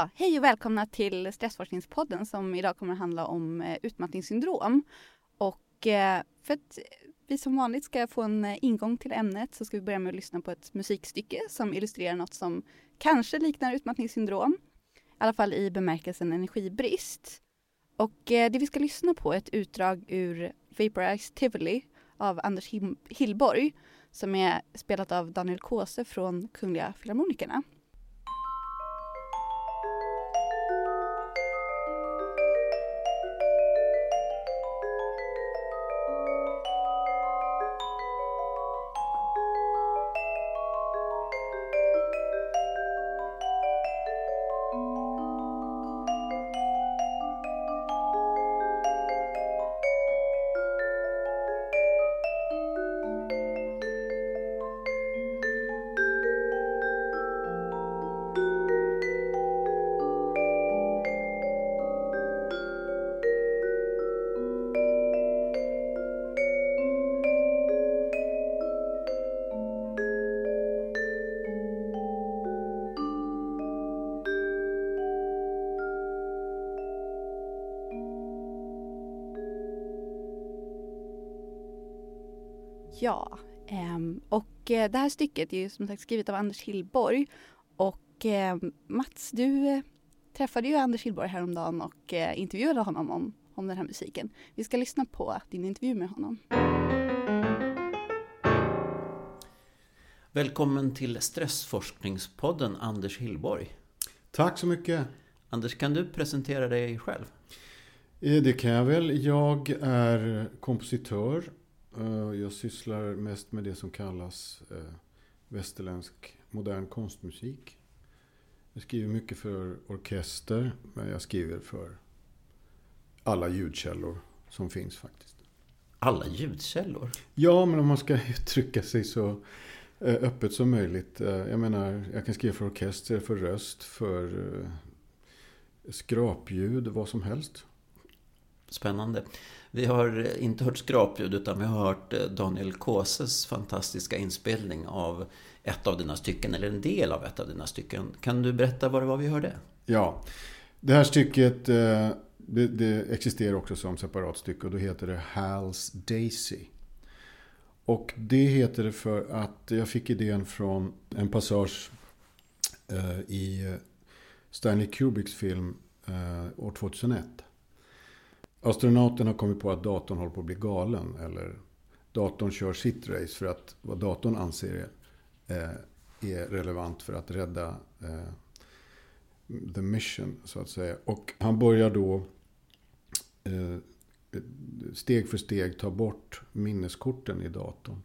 Ja, hej och välkomna till Stressforskningspodden som idag kommer att handla om eh, utmattningssyndrom. Och eh, för att vi som vanligt ska få en eh, ingång till ämnet så ska vi börja med att lyssna på ett musikstycke som illustrerar något som kanske liknar utmattningssyndrom. I alla fall i bemärkelsen energibrist. Och det vi ska lyssna på är ett utdrag ur Vaporized Tivoli av Anders Hillborg som är spelat av Daniel Kåse från Kungliga Filharmonikerna. Det här stycket är ju som sagt skrivet av Anders Hillborg och ehm, Mats, du eh, träffade ju Anders Hillborg häromdagen och eh, intervjuade honom om, om den här musiken. Vi ska lyssna på din intervju med honom. Välkommen till Stressforskningspodden Anders Hillborg. Tack så mycket. Anders, kan du presentera dig själv? Det kan jag väl. Jag är kompositör Eh, jag sysslar mest med det som kallas eh, västerländsk modern konstmusik. Jag skriver mycket för orkester, men jag skriver för alla ljudkällor som finns faktiskt. Alla ljudkällor? Ja, men om man ska uttrycka sig så eh, öppet som möjligt. Jag menar, jag kan skriva för orkester, för röst, för skrapljud, vad som helst. Spännande. Vi har inte hört skrapljud utan vi har hört eh, Daniel Kåses fantastiska inspelning av ett av dina stycken, eller en del av ett av dina stycken. Kan du berätta vad det var vi hörde? Ja, det här stycket eh, det, det existerar också som separat stycke och då heter det Hal's Daisy. Och det heter det för att jag fick idén från en passage eh, i Stanley Kubricks film år 2001. Astronauten har kommit på att datorn håller på att bli galen. Eller datorn kör sitt race för att vad datorn anser är, eh, är relevant för att rädda eh, the mission, så att säga. Och han börjar då eh, steg för steg ta bort minneskorten i datorn.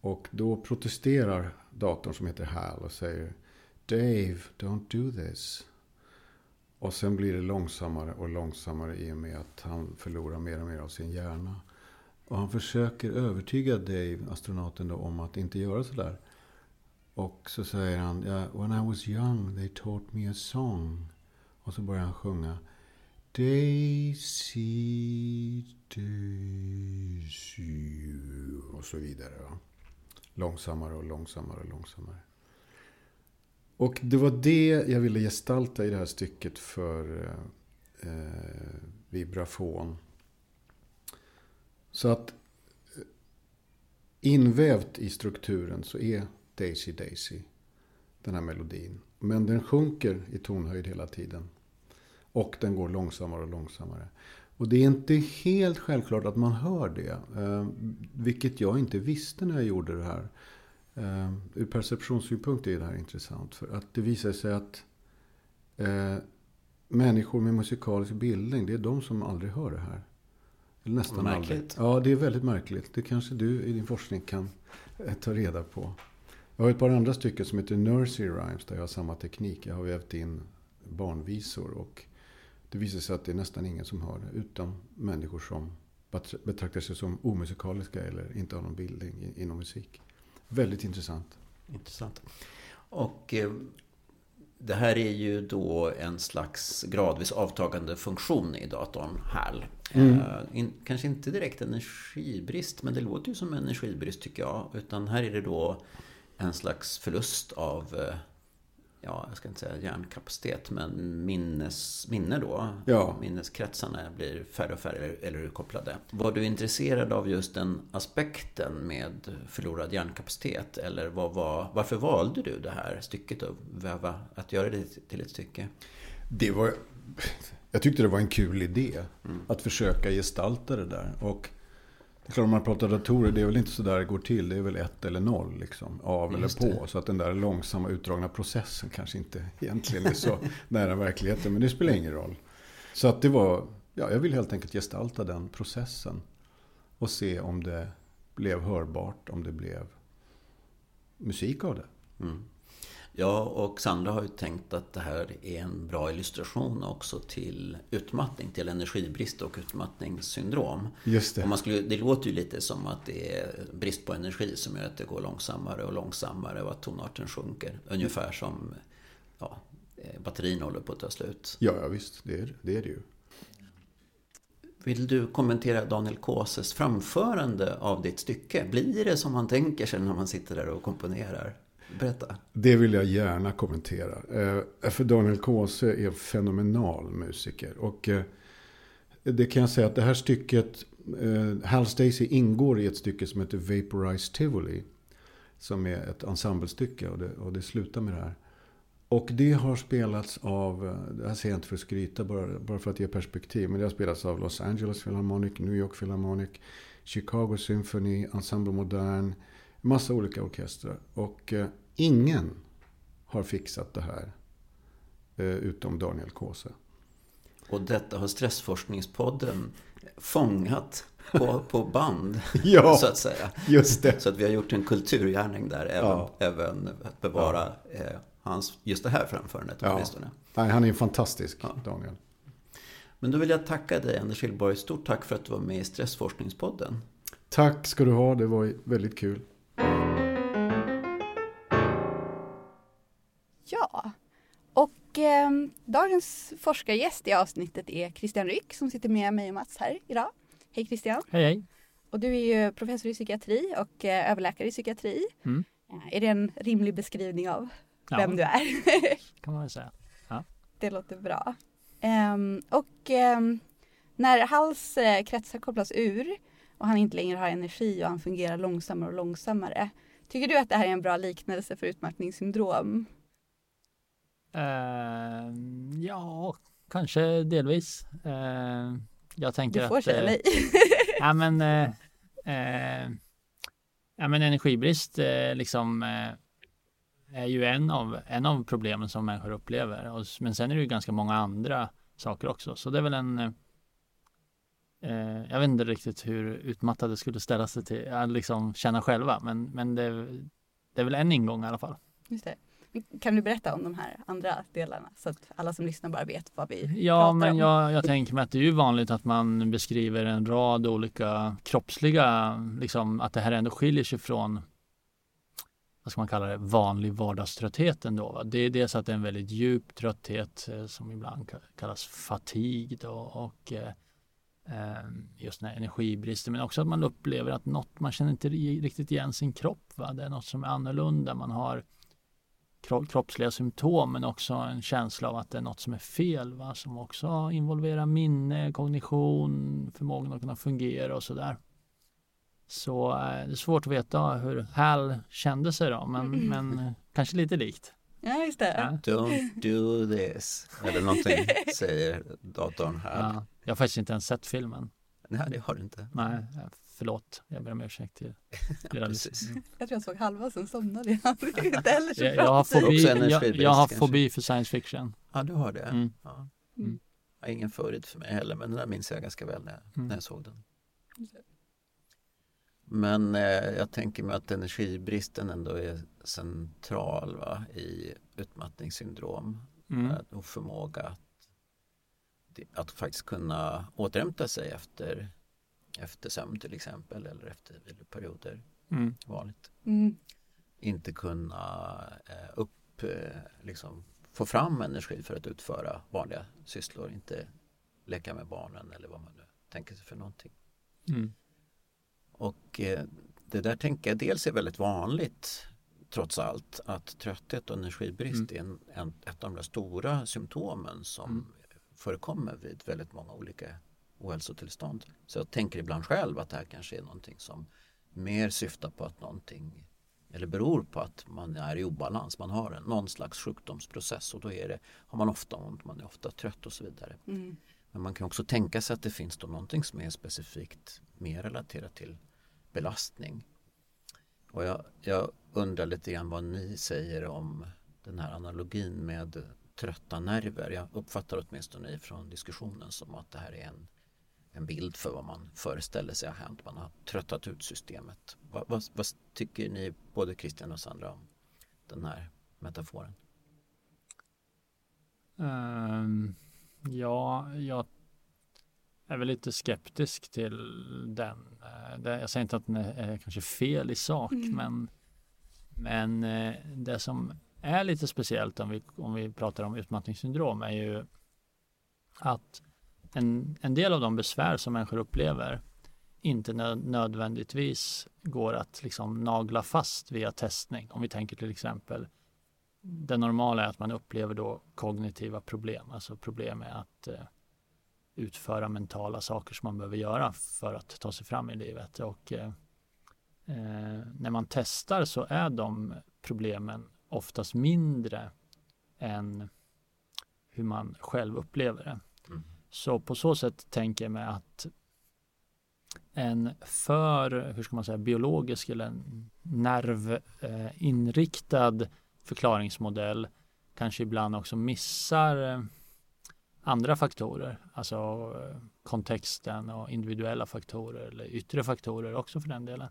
Och då protesterar datorn som heter HAL och säger Dave, don't do this. Och sen blir det långsammare och långsammare i och med att han förlorar mer och mer av sin hjärna. Och han försöker övertyga Dave, astronauten, då, om att inte göra sådär. Och så säger han, yeah, when I was young they taught me a song. Och så börjar han sjunga. Daisy, Daisy. Och så vidare. Långsammare och långsammare och långsammare. Och det var det jag ville gestalta i det här stycket för eh, eh vibrafon. Så att eh, invävt i strukturen så är Daisy Daisy den här melodin. Men den sjunker i tonhöjd hela tiden. Och den går långsammare och långsammare. Och det är inte helt självklart att man hör det. Eh, vilket jag inte visste när jag gjorde det här. Uh, ur perceptionssynpunkt är det här intressant. För att det visar sig att uh, människor med musikalisk bildning, det är de som aldrig hör det här. Eller nästan aldrig. Ja, det är väldigt märkligt. Det kanske du i din forskning kan uh, ta reda på. Jag har ett par andra stycken som heter Nursery Rhymes där jag har samma teknik. Jag har vävt in barnvisor och det visar sig att det är nästan ingen som hör det. Utom människor som betraktar sig som omusikaliska eller inte har någon bildning inom musik. Väldigt intressant. Intressant. Och eh, det här är ju då en slags gradvis avtagande funktion i datorn, HAL. Mm. Eh, in, kanske inte direkt energibrist, men det låter ju som energibrist tycker jag. Utan här är det då en slags förlust av eh, ja, jag ska inte säga hjärnkapacitet, men minnes, minne då. Ja. Minneskretsarna blir färre och färre eller urkopplade. Var du intresserad av just den aspekten med förlorad hjärnkapacitet? Eller vad var, varför valde du det här stycket att väva, att göra det till ett stycke? Det var, jag tyckte det var en kul idé. Att försöka gestalta det där. Och det är klart, om man pratar datorer, det är väl inte så där det går till. Det är väl ett eller noll, liksom, av Just eller på. det. Så att den där långsamma utdragna processen kanske inte egentligen är så nära verkligheten. Men det spelar ingen roll. Så att det var, ja, jag vill helt enkelt gestalta den processen. Och se om det blev hörbart, om det blev musik av det. Mm. Ja, och Sandra har ju tänkt att det här är en bra illustration också till utmattning, till energibrist och utmattningssyndrom. Just det. Och man skulle, det låter ju lite som att det är brist på energi som gör att det går långsammare och långsammare och att tonarten sjunker. Ungefär som ja, eh, batterin håller på att ta slut. Ja, ja visst. Det är det, är det ju. Vill du kommentera Daniel Kåses framförande av ditt stycke? Blir det som man tänker sig när man sitter där och komponerar? Berätta. Det vill jag gärna kommentera. Eh, för Daniel Kåse är en fenomenal musiker. Och eh, det kan jag säga att det här stycket, eh, Hal Stacey ingår i ett stycke som heter Vaporized Tivoli. Som är ett ensemblestycke och det, och det slutar med det här. Och det har spelats av, det här säger jag inte för att skryta, bara, bara för att ge perspektiv. Men det har spelats av Los Angeles Philharmonic, New York Philharmonic, Chicago Symphony, Ensemble Modern. Massa olika orkestrar. Och ingen har fixat det här. Eh, utom Daniel Kåse. Och detta har Stressforskningspodden fångat på, på band, Ja. så att säga. Just det. Så att vi har gjort en kulturgärning där, även, Ja. även att bevara eh, hans, just det här framförandet Ja. åtminstone. Nej, han är fantastisk, Ja. Daniel. Men då vill jag tacka dig Anders Kjellborg. Stort tack för att du var med i Stressforskningspodden. Tack ska du ha, det var väldigt kul. Dagens forskargäst i avsnittet är Christian Ryck som sitter med mig och Mats här idag. Hej Christian! Hej hej! Och du är ju professor i psykiatri och eh, överläkare i psykiatri. Mm. Eh, Är det en rimlig beskrivning av Ja, vem du är? kan man väl säga. det låter bra. Ehm, och ehm, när Hals eh, kretsar kopplas ur och han inte längre har energi och han fungerar långsammare och långsammare. Tycker du att det här är en bra liknelse för utmattningssyndrom? Eh, ja, kanske delvis. Eh, jag tänker Du får att... säga eh, nej. Ja men, eh, eh, ja, men energibrist liksom är ju en av, en av problemen som människor upplever. Och, men sen är det ju ganska många andra saker också. Så det är väl en eh, jag vet inte riktigt hur utmattade skulle ställa sig till att liksom känna själva. Men, men det, det är väl en ingång i alla fall. Just det. Kan du berätta om de här andra delarna så att alla som lyssnar bara vet vad vi Ja, pratar men om? jag, jag tänker mig att det är ju vanligt att man beskriver en rad olika kroppsliga, liksom att det här ändå skiljer sig från vad ska man kalla det, vanlig vardagströtthet ändå. Va? Det är dels att det är en väldigt djup trötthet eh, som ibland ka- kallas fatig då, och eh, eh, just den här energibristen men också att man upplever att något, man känner inte ri- riktigt igen sin kropp. Va? Det är något som är annorlunda. Man har kroppsliga symptom men också en känsla av att det är något som är fel va? som också involverar minne, kognition, förmågan att kunna fungera och sådär. Så eh, det är svårt att veta hur Hal kände sig då men, Mm. men eh, kanske lite likt. Ja, just det. Ja. Don't do this. Eller någonting säger datorn här. Ja, jag har faktiskt inte ens sett filmen. Nej, det har du inte. Nej, förlåt. Jag ber om ursäkt till era precis. lyssnare. Jag tror jag såg halva sen somnade jag. Inte heller så Jag, jag, har fobi, jag, energibrist, jag har fobi för science fiction. Ja, du har det. Mm. Ja. Mm. Ja, ingen förrätt för mig heller, men den där minns jag ganska väl när jag, Mm. när jag såg den. Men eh, jag tänker mig att energibristen ändå är central va, i utmattningssyndrom. Mm. Oförmåga att, att faktiskt kunna återhämta sig efter, efter sömn till exempel eller efter viloperioder. Mm. Vanligt. Mm. Inte kunna eh, upp, eh, liksom, få fram energi för att utföra vanliga sysslor. Inte leka med barnen eller vad man nu tänker sig för någonting. Mm. Och eh, det där tänker jag dels är väldigt vanligt trots allt att trötthet och energibrist mm. är en, en, ett av de stora symptomen som mm. förekommer vid väldigt många olika ohälsotillstånd. Så jag tänker ibland själv att det här kanske är någonting som mer syftar på att någonting eller beror på att man är i obalans. Man har en, någon slags sjukdomsprocess och då är det, har man ofta ont, man är ofta trött och så vidare. Mm. Men man kan också tänka sig att det finns då någonting som är specifikt mer relaterat till belastning. Och jag, jag undrar lite grann vad ni säger om den här analogin med trötta nerver. Jag uppfattar åtminstone från diskussionen som att det här är en, en bild för vad man föreställer sig har hänt. Man har tröttat ut systemet. Vad, vad, vad tycker ni, både Christian och Sandra, om den här metaforen? Um, ja, jag är väl lite skeptisk till den. Eh, jag säger inte att den är kanske fel i sak, mm. men, men eh, det som är lite speciellt om vi, om vi pratar om utmattningssyndrom är ju att en, en del av de besvär som människor upplever inte nödvändigtvis går att liksom nagla fast via testning. Om vi tänker till exempel det normala är att man upplever då kognitiva problem, alltså problem med att eh, utföra mentala saker som man behöver göra för att ta sig fram i livet. Och eh, eh, när man testar så är de problemen oftast mindre än hur man själv upplever det. Så på så sätt tänker jag mig att en för, hur ska man säga, biologisk eller nervinriktad eh, förklaringsmodell kanske ibland också missar eh, andra faktorer, alltså eh, kontexten och individuella faktorer eller yttre faktorer också för den delen.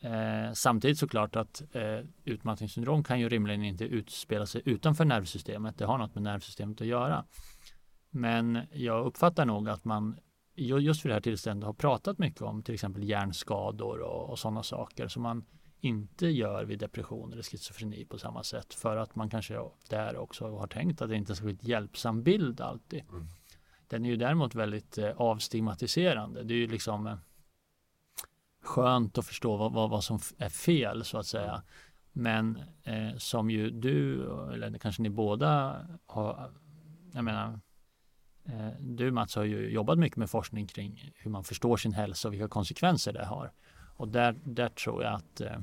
Eh, samtidigt såklart att eh, utmattningssyndrom kan ju rimligen inte utspela sig utanför nervsystemet. Det har något med nervsystemet att göra. Men jag uppfattar nog att man just för det här tillståndet har pratat mycket om till exempel hjärnskador och, och sådana saker som man inte gör vid depression eller schizofreni på samma sätt för att man kanske där också har tänkt att det inte är så hjälpsam bild alltid. Mm. Den är ju däremot väldigt eh, avstigmatiserande. Det är ju liksom eh, skönt att förstå vad, vad, vad, som är fel så att säga. Men eh, som ju du, eller kanske ni båda har, jag menar, du Mats har ju jobbat mycket med forskning kring hur man förstår sin hälsa och vilka konsekvenser det har. Och där, där tror jag att, eh,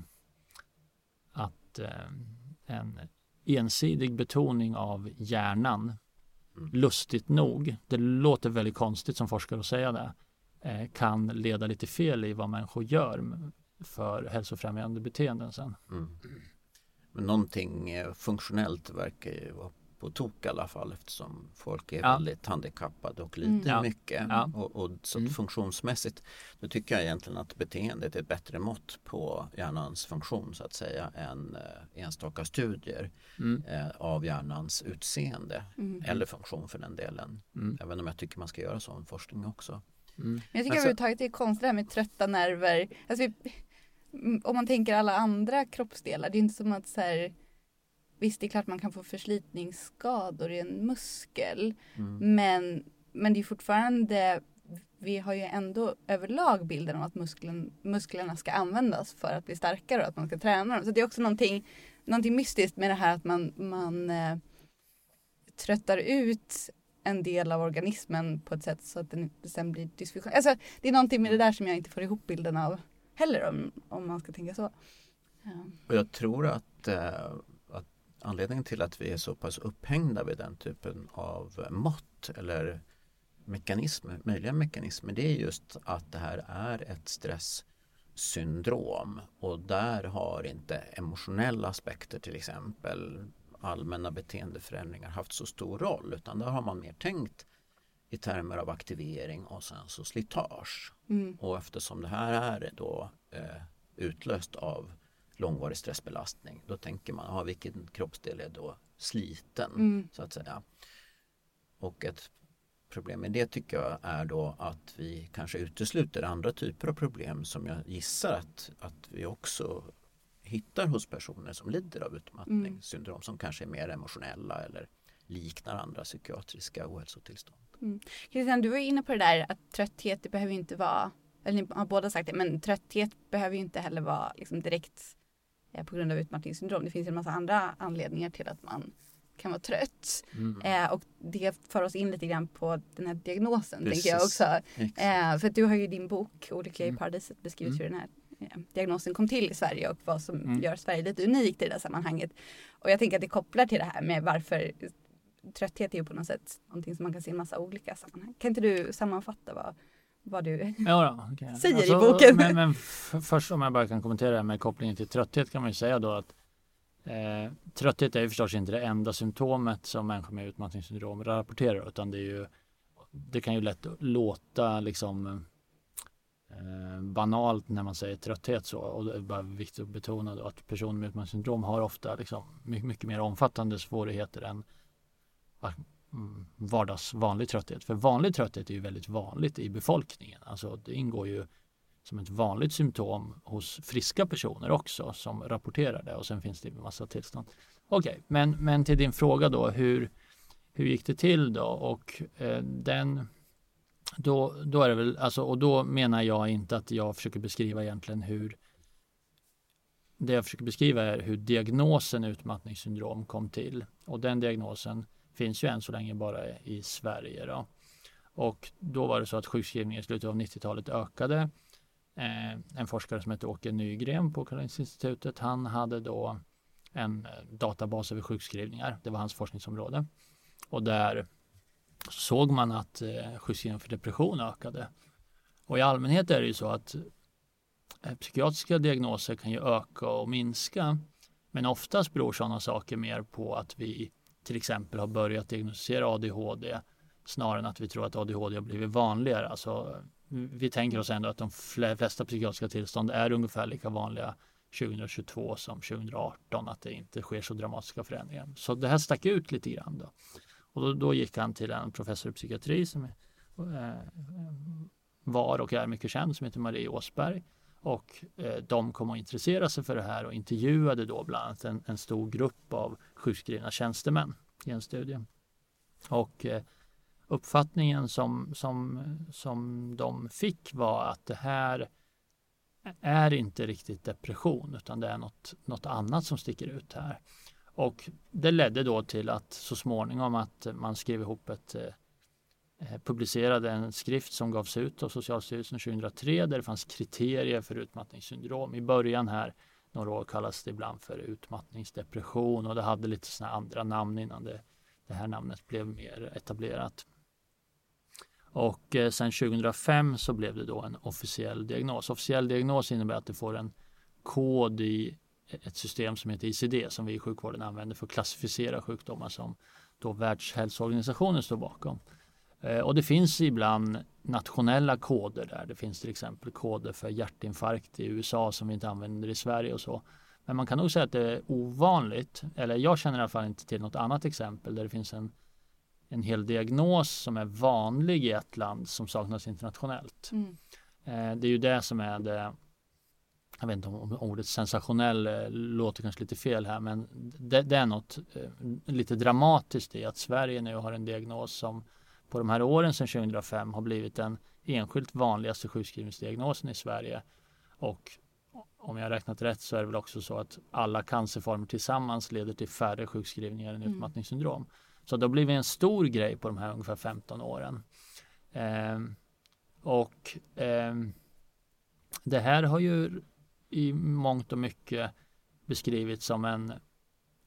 att eh, en ensidig betoning av hjärnan, mm. lustigt nog, det låter väldigt konstigt som forskare att säga det, eh, kan leda lite fel i vad människor gör för hälsofrämjande beteenden sen. Mm. Men någonting funktionellt verkar ju vara på tok i alla fall eftersom folk är ja. väldigt handikappade och lider mm. mycket. Ja. Och, och, så mm. funktionsmässigt då tycker jag egentligen att beteendet är ett bättre mått på hjärnans funktion så att säga än eh, enstaka studier mm. eh, av hjärnans utseende mm. eller funktion för den delen. Mm. Även om jag tycker man ska göra sån forskning också. Mm. Jag tycker överhuvudtaget det är konstigt det här med trötta nerver. Alltså, om man tänker alla andra kroppsdelar, det är inte som att så här, Visst, det är klart man kan få förslitningsskador i en muskel. Mm. Men, men det är fortfarande, vi har ju ändå överlag bilden av att muskeln, musklerna ska användas för att bli starkare och att man ska träna dem. Så det är också någonting, någonting mystiskt med det här att man, man eh, tröttar ut en del av organismen på ett sätt så att den sen blir dysfunktionell. Alltså, det är någonting med det där som jag inte får ihop bilden av heller om, om man ska tänka så. Ja. Och jag tror att eh, anledningen till att vi är så pass upphängda vid den typen av mått eller mekanismer, möjliga mekanismer, det är just att det här är ett stresssyndrom och där har inte emotionella aspekter till exempel allmänna beteendeförändringar haft så stor roll utan där har man mer tänkt i termer av aktivering och sen så slitage. Mm. Och eftersom det här är då eh, utlöst av långvarig stressbelastning. Då tänker man, ah, vilken kroppsdel är då sliten mm. så att säga. Och ett problem med det tycker jag är då att vi kanske utesluter andra typer av problem som jag gissar att, att vi också hittar hos personer som lider av utmattningssyndrom mm. som kanske är mer emotionella eller liknar andra psykiatriska ohälsotillstånd. Mm. Christian, du var inne på det där att trötthet det behöver inte vara, eller ni har båda sagt det, men trötthet behöver inte heller vara liksom direkt på grund av utmattningssyndrom. Det finns en massa andra anledningar till att man kan vara trött. Mm. Eh, och det för oss in lite grann på den här diagnosen Precis. tänker jag också. Eh, för du har ju din bok Olyckliga mm. i paradiset beskrivit mm. hur den här eh, diagnosen kom till i Sverige och vad som mm. gör Sverige lite unikt i det här sammanhanget. Och jag tänker att det kopplar till det här med varför trötthet är ju på något sätt någonting som man kan se i massa olika sammanhang. Kan inte du sammanfatta vad, vad du ja då, okay. säger alltså, i boken? Men, men först om jag bara kan kommentera det här med kopplingen till trötthet kan man ju säga då att eh, trötthet är ju förstås inte det enda symptomet som människor med utmattningssyndrom rapporterar utan det är ju det kan ju lätt låta liksom eh, banalt när man säger trötthet så och det är bara viktigt att betona då att personer med utmattningssyndrom har ofta liksom mycket, mycket mer omfattande svårigheter än vardags vanlig trötthet. För vanlig trötthet är ju väldigt vanligt i befolkningen. Alltså det ingår ju som ett vanligt symptom hos friska personer också som rapporterar det och sen finns det en massa tillstånd. Okej, okay, men, men till din fråga då, hur, hur gick det till då? Och eh, den då, då är det väl, alltså, och då menar jag inte att jag försöker beskriva egentligen hur det jag försöker beskriva är hur diagnosen utmattningssyndrom kom till och den diagnosen finns ju än så länge bara i Sverige. Då. Och då var det så att sjukskrivningen i slutet av 90-talet ökade. Eh, en forskare som heter Åke Nygren på Karolinska institutet, han hade då en eh, databas över sjukskrivningar. Det var hans forskningsområde. Och där såg man att eh, sjukskrivningen för depression ökade. Och i allmänhet är det ju så att eh, psykiatriska diagnoser kan ju öka och minska. Men oftast beror sådana saker mer på att vi till exempel har börjat diagnostisera ADHD snarare än att vi tror att ADHD har blivit vanligare. Alltså, vi tänker oss ändå att de flesta psykiatriska tillstånd är ungefär lika vanliga 2022 som 2018, att det inte sker så dramatiska förändringar. Så det här stack ut lite grann. Då. Och då, då gick han till en professor i psykiatri som är, var och är mycket känd som heter Marie Åsberg. Och eh, de kom att intressera sig för det här och intervjuade då bland annat en, en stor grupp av sjukskrivna tjänstemän i en studie. Och eh, uppfattningen som, som, som de fick var att det här är inte riktigt depression utan det är något, något annat som sticker ut här. Och det ledde då till att så småningom att man skrev ihop ett eh, Eh, publicerade en skrift som gavs ut av Socialstyrelsen 2003 där det fanns kriterier för utmattningssyndrom. I början här, några år kallas det ibland för utmattningsdepression och det hade lite sådana andra namn innan det, det här namnet blev mer etablerat. Och eh, sen 2005 så blev det då en officiell diagnos. Officiell diagnos innebär att du får en kod i ett system som heter ICD som vi i sjukvården använder för att klassificera sjukdomar som då Världshälsoorganisationen står bakom. Eh, och det finns ibland nationella koder där. Det finns till exempel koder för hjärtinfarkt i USA som vi inte använder i Sverige och så. Men man kan nog säga att det är ovanligt, eller jag känner i alla fall inte till något annat exempel där det finns en, en hel diagnos som är vanlig i ett land som saknas internationellt. Mm. Eh, det är ju det som är det jag vet inte om ordet sensationell eh, låter kanske lite fel här men det, det är något lite dramatiskt i att Sverige nu har en diagnos som på de här åren sedan 2005 har blivit den enskilt vanligaste sjukskrivningsdiagnosen i Sverige. Och om jag räknat rätt så är det väl också så att alla cancerformer tillsammans leder till färre sjukskrivningar än mm. utmattningssyndrom. Så det har blivit en stor grej på de här ungefär 15 åren. Eh, och eh, det här har ju i mångt och mycket beskrivits som en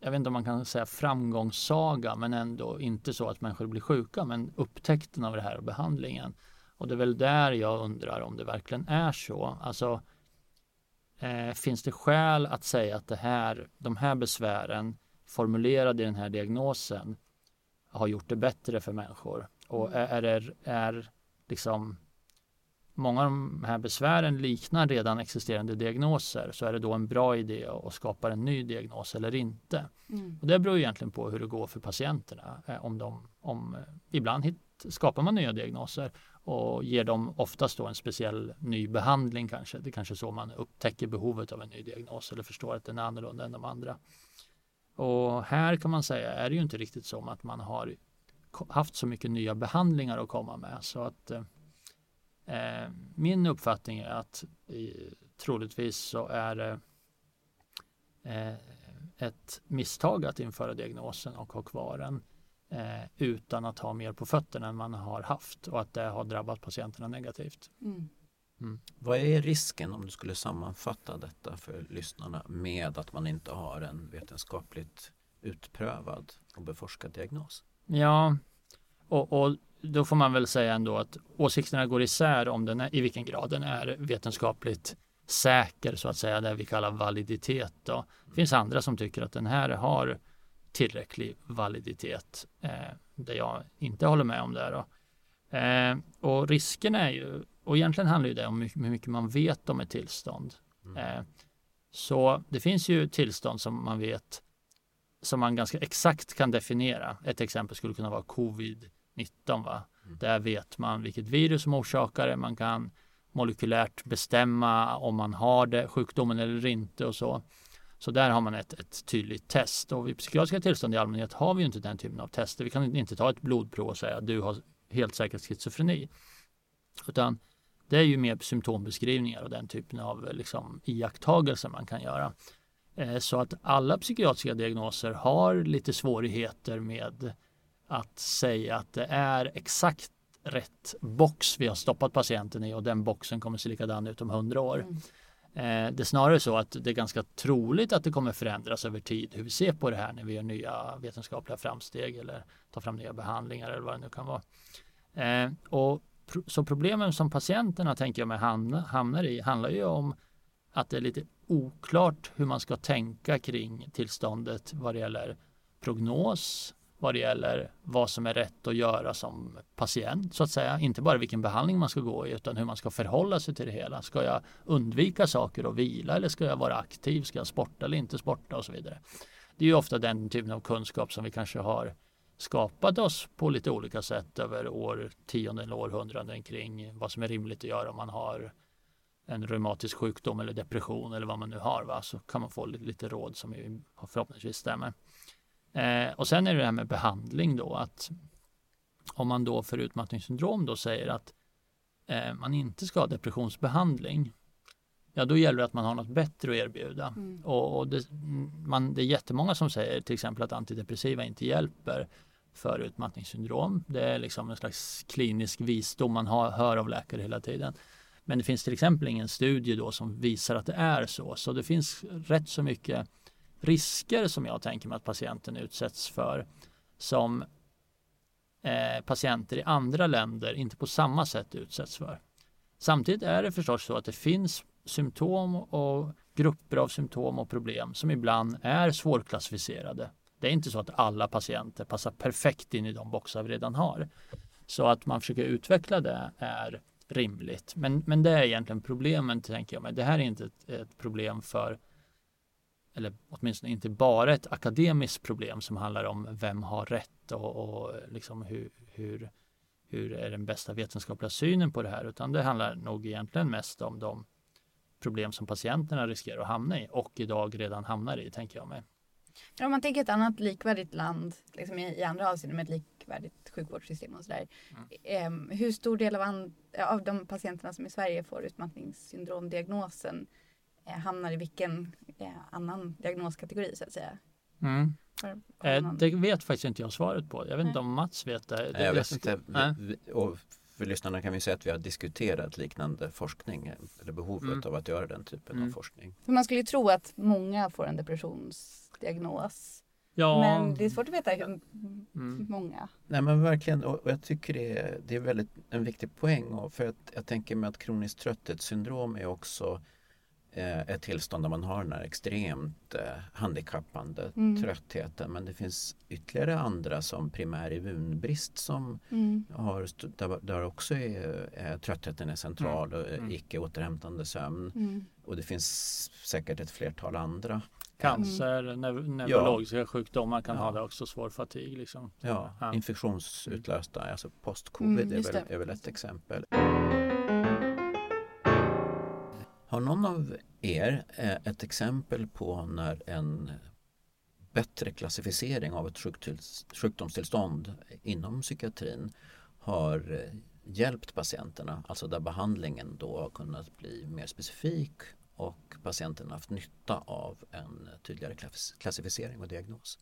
jag vet inte om man kan säga framgångssaga men ändå inte så att människor blir sjuka men upptäckten av det här och behandlingen. Och det är väl där jag undrar om det verkligen är så. Alltså eh, finns det skäl att säga att det här, de här besvären formulerade i den här diagnosen har gjort det bättre för människor? Och mm. är, är, är liksom många av de här besvären liknar redan existerande diagnoser så är det då en bra idé att skapa en ny diagnos eller inte. Mm. Och det beror egentligen på hur det går för patienterna. Eh, om de, om, eh, ibland hit, skapar man nya diagnoser och ger dem oftast då en speciell ny behandling kanske. Det är kanske så man upptäcker behovet av en ny diagnos eller förstår att den är annorlunda än de andra. Och här kan man säga är det ju inte riktigt som att man har haft så mycket nya behandlingar att komma med så att eh, min uppfattning är att troligtvis så är det eh, ett misstag att införa diagnosen och ha kvar den eh, utan att ha mer på fötterna än man har haft och att det har drabbat patienterna negativt. Mm. Mm. Vad är risken om du skulle sammanfatta detta för lyssnarna med att man inte har en vetenskapligt utprövad och beforskad diagnos? Ja, och, och då får man väl säga ändå att åsikterna går isär om den är, i vilken grad den är vetenskapligt säker så att säga, det vi kallar validitet. Då. Det finns andra som tycker att den här har tillräcklig validitet, eh, där jag inte håller med om det. Då. Eh, och risken är ju, och egentligen handlar det om hur mycket man vet om ett tillstånd. Mm. Eh, så det finns ju tillstånd som man vet som man ganska exakt kan definiera. Ett exempel skulle kunna vara covid-19. Va? Mm. Där vet man vilket virus som orsakar det. Man kan molekylärt bestämma om man har det, sjukdomen eller inte och så. Så där har man ett, ett tydligt test och vid psykiatriska tillstånd i allmänhet har vi inte den typen av tester. Vi kan inte ta ett blodprov och säga att du har helt säkert schizofreni. Utan det är ju mer symptombeskrivningar och den typen av liksom, iakttagelser man kan göra. Eh, så att alla psykiatriska diagnoser har lite svårigheter med att säga att det är exakt rätt box vi har stoppat patienten i och den boxen kommer se likadan ut om hundra år. Mm. Eh, det är snarare så att det är ganska troligt att det kommer förändras över tid hur vi ser på det här när vi gör nya vetenskapliga framsteg eller tar fram nya behandlingar eller vad det nu kan vara. Eh, och så problemen som patienterna tänker jag mig hamnar i handlar ju om att det är lite oklart hur man ska tänka kring tillståndet vad det gäller prognos, vad det gäller vad som är rätt att göra som patient så att säga. Inte bara vilken behandling man ska gå i utan hur man ska förhålla sig till det hela. Ska jag undvika saker och vila eller ska jag vara aktiv? Ska jag sporta eller inte sporta och så vidare. Det är ju ofta den typen av kunskap som vi kanske har skapat oss på lite olika sätt över årtionden eller århundraden kring vad som är rimligt att göra om man har en reumatisk sjukdom eller depression eller vad man nu har va? så kan man få lite råd som förhoppningsvis stämmer. Eh, och sen är det det här med behandling då att om man då för utmattningssyndrom då säger att eh, man inte ska ha depressionsbehandling ja då gäller det att man har något bättre att erbjuda. Mm. Och, och det, man, det är jättemånga som säger till exempel att antidepressiva inte hjälper för utmattningssyndrom. Det är liksom en slags klinisk visdom man har, hör av läkare hela tiden. Men det finns till exempel ingen studie då som visar att det är så. Så det finns rätt så mycket risker som jag tänker mig att patienten utsätts för som eh, patienter i andra länder inte på samma sätt utsätts för. Samtidigt är det förstås så att det finns symptom och grupper av symptom och problem som ibland är svårklassificerade. Det är inte så att alla patienter passar perfekt in i de boxar vi redan har. Så att man försöker utveckla det är rimligt. Men, men det är egentligen problemen, tänker jag mig. Det här är inte ett, ett problem för eller åtminstone inte bara ett akademiskt problem som handlar om vem har rätt och, och liksom hur, hur, hur är den bästa vetenskapliga synen på det här utan det handlar nog egentligen mest om de problem som patienterna riskerar att hamna i och idag redan hamnar i, tänker jag mig. Om man tänker ett annat likvärdigt land liksom i, i andra avseenden med ett likvärdigt sjukvårdssystem och sådär. Mm. Eh, hur stor del av, an, av de patienterna som i Sverige får utmattningssyndromdiagnosen hamnar i vilken eh, annan diagnoskategori så att säga? Mm. Eh, det vet faktiskt inte jag svaret på. Jag vet inte om Mats vet det. det jag vet inte. Vi, och för lyssnarna kan vi säga att vi har diskuterat liknande forskning eller behovet mm. av att göra den typen mm. av forskning. För man skulle ju tro att många får en depressionsdiagnos. Ja. Men det är svårt att veta hur mm. många. Nej men verkligen och jag tycker det är, det är väldigt en viktig poäng och för att jag tänker mig att kroniskt trötthetssyndrom är också Eh, ett tillstånd där man har den här extremt eh, handikappande mm. tröttheten. Men det finns ytterligare andra som primär immunbrist som mm. har, där, där också är, är tröttheten är central och mm. icke återhämtande sömn. Mm. Och det finns säkert ett flertal andra. Cancer, mm. neurologiska ja. sjukdomar kan ja. ha det också, svår fatig. Liksom. Ja, ja. infektionsutlösta, alltså post-covid mm, är, väl, är väl ett exempel. Har någon av er eh, ett exempel på när en bättre klassificering av ett sjukdomstillstånd inom psykiatrin har eh, hjälpt patienterna, alltså där behandlingen då har kunnat bli mer specifik och patienten har haft nytta av en tydligare klassificering och diagnos.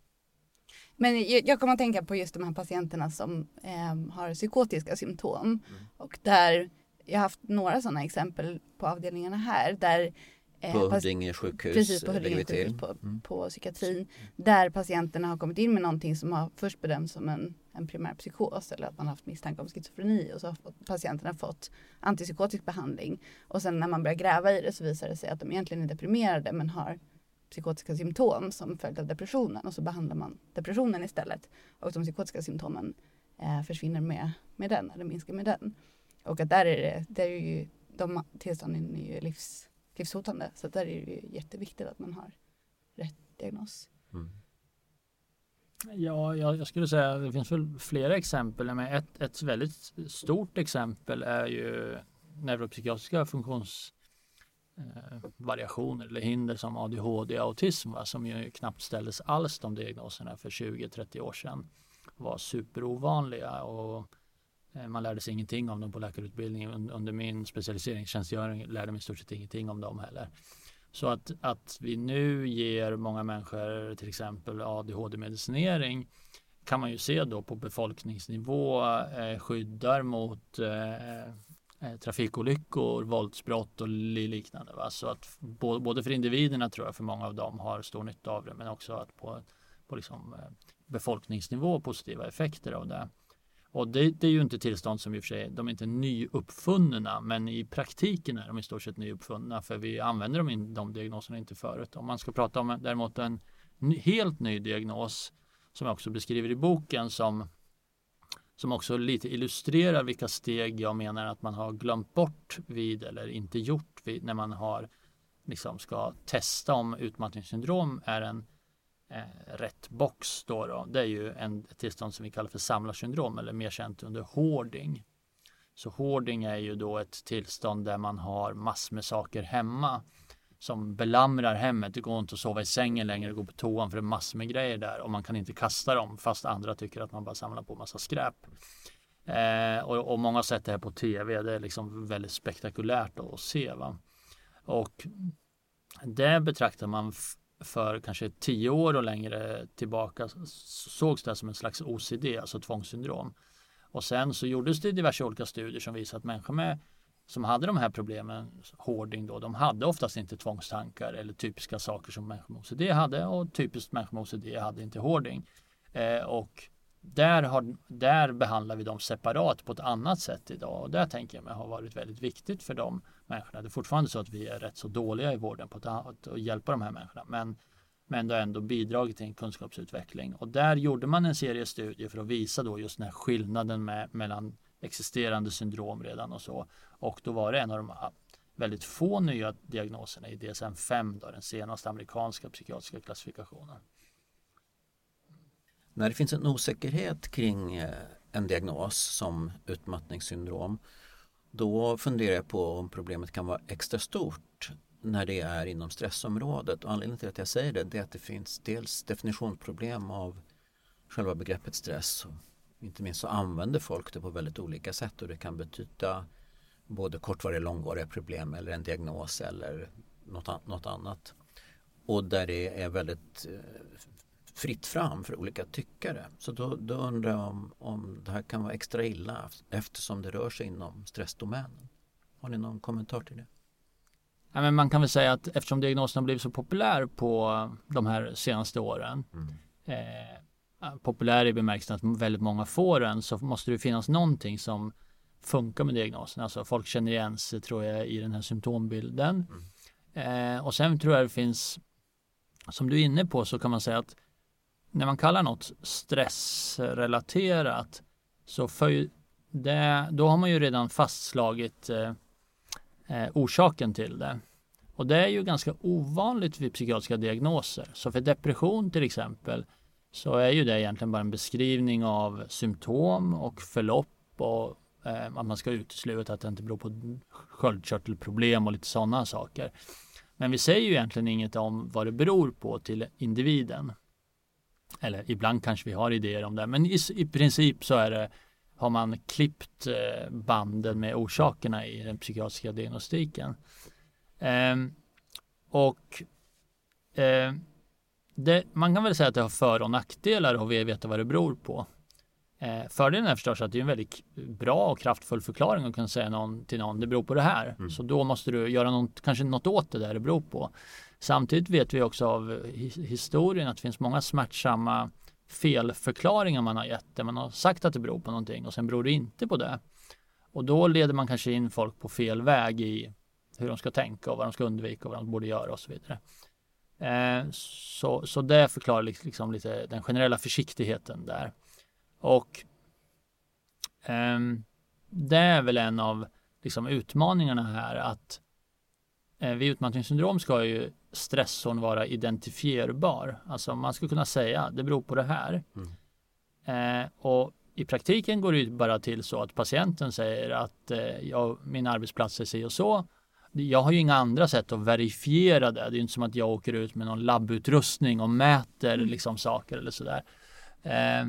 Men jag, jag kommer att tänka på just de här patienterna som eh, har psykotiska symptom mm. och där jag har haft några sådana exempel på avdelningarna här där Eh, på Huddinge sjukhus Precis, på Huddinge sjukhus på, mm. på psykiatrin. Där patienterna har kommit in med någonting som har först bedömts som en, en primär psykos eller att man har haft misstanke om schizofreni och så har patienterna fått antipsykotisk behandling. Och sen när man börjar gräva i det så visar det sig att de egentligen är deprimerade men har psykotiska symptom som följd av depressionen och så behandlar man depressionen istället. Och de psykotiska symptomen eh, försvinner med, med den eller minskar med den. Och att där är det, där är ju de tillstånden är ju livs livshotande. Så där är det ju jätteviktigt att man har rätt diagnos. Mm. Ja, jag, jag, skulle säga det finns väl flera exempel. Men ett, ett väldigt stort exempel är ju neuropsykiatriska funktionsvariationer eh, eller hinder som ADHD och autism va, som ju knappt ställdes alls de diagnoserna för 20-30 år sedan. Var superovanliga och Eh, man lärde sig ingenting om dem på läkarutbildningen. Under min specialiseringstjänstgöring lärde mig i stort sett ingenting om dem heller. Så att, att vi nu ger många människor till exempel ADHD-medicinering kan man ju se då på befolkningsnivå eh, skyddar mot eh, eh trafikolyckor, våldsbrott och liknande. Va? Så att både för individerna tror jag, för många av dem har stor nytta av det, men också att på, på liksom, eh, befolkningsnivå positiva effekter av det. Och det, det, är ju inte tillstånd som i och för sig, de är inte nyuppfunna, men i praktiken är de i stort sett nyuppfunna för vi använder dem in, de diagnoserna inte förut. Om man ska prata om däremot en ny, helt ny diagnos som jag också beskriver i boken som som också lite illustrerar vilka steg jag menar att man har glömt bort vid eller inte gjort vid, när man har liksom ska testa om utmattningssyndrom är en eh, Eh, rätt box då, då, det är ju en, ett tillstånd som vi kallar för samlarsyndrom eller mer känt under hoarding. Så hoarding är ju då ett tillstånd där man har massor med saker hemma som belamrar hemmet. Det går inte att sova i sängen längre och gå på toan för det är massor med grejer där och man kan inte kasta dem fast andra tycker att man bara samlar på massa skräp. Eh, och, och, många har sett det här på tv. Det är liksom väldigt spektakulärt att se. Va? Och det betraktar man för kanske tio år och längre tillbaka sågs det som en slags OCD, alltså tvångssyndrom. Och sen så gjordes det diverse olika studier som visade att människor med, som hade de här problemen, hoarding då, de hade oftast inte tvångstankar eller typiska saker som människor med OCD hade och typiskt människor med OCD hade inte hoarding. Eh, och där, har, där behandlar vi dem separat på ett annat sätt idag. Och det tänker jag mig har varit väldigt viktigt för de människorna. Det är fortfarande så att vi är rätt så dåliga i vården på att, att hjälpa de här människorna. Men, men det har ändå bidragit till en kunskapsutveckling. Och där gjorde man en serie studier för att visa då just den här skillnaden med, mellan existerande syndrom redan och så. Och då var det en av de väldigt få nya diagnoserna i DSM-5 då, den senaste amerikanska psykiatriska klassifikationen när det finns en osäkerhet kring eh, en diagnos som utmattningssyndrom då funderar jag på om problemet kan vara extra stort när det är inom stressområdet. Och anledningen till att jag säger det är att det finns dels definitionsproblem av själva begreppet stress. Och inte minst så använder folk det på väldigt olika sätt och det kan betyda både kortvariga och långvariga problem eller en diagnos eller något, annat. Och där det är väldigt eh, fritt fram för olika tyckare. Så då, då undrar jag om, om det här kan vara extra illa eftersom det rör sig inom stressdomänen. Har ni någon kommentar till det? Ja, men man kan väl säga att eftersom diagnosen har blivit så populär på de här senaste åren mm. eh, populär i bemärkelsen att väldigt många får den så måste det finnas någonting som funkar med diagnosen. Alltså folk känner igen sig tror jag i den här symptombilden. Mm. Eh, och sen tror jag det finns som du är inne på så kan man säga att när man kallar något stressrelaterat så för det, då har man ju redan fastslagit eh, eh, orsaken till det. Och det är ju ganska ovanligt vid psykiatriska diagnoser. Så för depression till exempel så är ju det egentligen bara en beskrivning av symptom och förlopp och eh, att man ska utesluta att det inte beror på sköldkörtelproblem och lite sådana saker. Men vi säger ju egentligen inget om vad det beror på till individen. Eller ibland kanske vi har idéer om det, men i, i princip så är det har man klippt eh, banden med orsakerna i den psykiatriska diagnostiken. Ehm, och eh, det, man kan väl säga att det har för och nackdelar och vi vet vad det beror på. Eh, fördelen är förstås att det är en väldigt bra och kraftfull förklaring att kunna säga någon, till någon, det beror på det här. Mm. Så då måste du göra något, kanske något åt det där det beror på. Samtidigt vet vi också av historien att det finns många smärtsamma felförklaringar man har gett där man har sagt att det beror på någonting och sen beror det inte på det. Och då leder man kanske in folk på fel väg i hur de ska tänka och vad de ska undvika och vad de borde göra och så vidare. Eh, så, så det förklarar liksom lite den generella försiktigheten där. Och eh, det är väl en av liksom, utmaningarna här att eh, vid utmattningssyndrom ska ju stressorn vara identifierbar. Alltså man ska kunna säga det beror på det här. Mm. Eh, och i praktiken går det bara till så att patienten säger att eh, jag, min arbetsplats är si och så. Jag har ju inga andra sätt att verifiera det. Det är inte som att jag åker ut med någon labbutrustning och mäter mm. liksom saker eller sådär. Eh,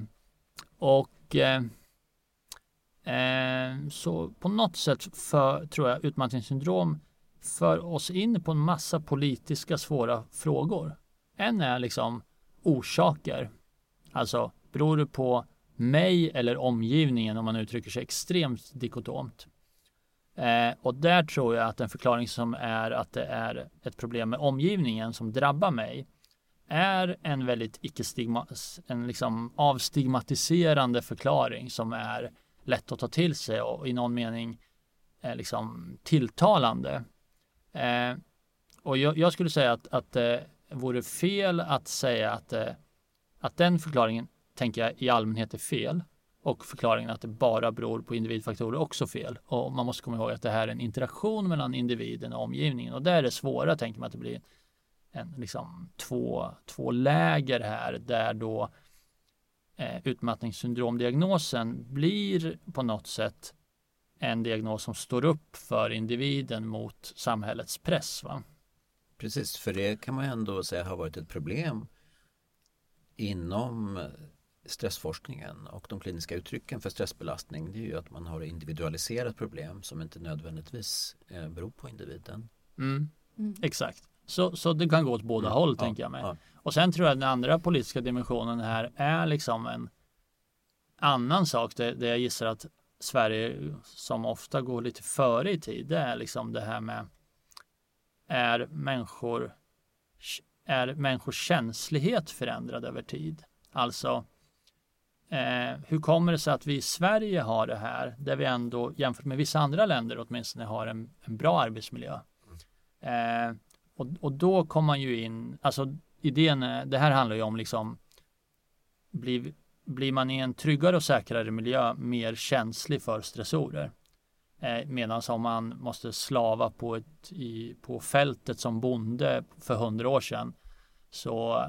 och eh, eh så på något sätt för, tror jag, utmattningssyndrom för oss in på en massa politiska svåra frågor. En är liksom orsaker. Alltså, beror det på mig eller omgivningen om man uttrycker sig extremt dikotomt? Eh, och där tror jag att en förklaring som är att det är ett problem med omgivningen som drabbar mig är en väldigt icke stigma, en liksom avstigmatiserande förklaring som är lätt att ta till sig och i någon mening är liksom tilltalande. Eh, och jag, jag, skulle säga att, att det vore fel att säga att, eh, att den förklaringen tänker jag i allmänhet är fel och förklaringen att det bara beror på individfaktorer också fel. Och man måste komma ihåg att det här är en interaktion mellan individen och omgivningen och där är det svåra, tänker man att det blir en, liksom, två, två läger här där då eh, utmattningssyndromdiagnosen blir på något sätt en diagnos som står upp för individen mot samhällets press. Va? Precis, för det kan man ändå säga har varit ett problem inom stressforskningen och de kliniska uttrycken för stressbelastning det är ju att man har individualiserat problem som inte nödvändigtvis eh, beror på individen. Mm. Mm. Exakt, så, så det kan gå åt båda mm. håll ja, tänker jag mig. Ja. Och sen tror jag den andra politiska dimensionen här är liksom en annan sak där, där jag gissar att Sverige som ofta går lite före i tid, det är liksom det här med är människor är människors känslighet förändrad över tid? Alltså eh, hur kommer det sig att vi i Sverige har det här där vi ändå jämfört med vissa andra länder åtminstone har en, en bra arbetsmiljö? Eh, och, och då kommer man ju in, alltså idén, eh, det här handlar ju om liksom blir blir man i en tryggare och säkrare miljö mer känslig för stressorer. Eh, Medan om man måste slava på, ett, i, på fältet som bonde för hundra år sedan så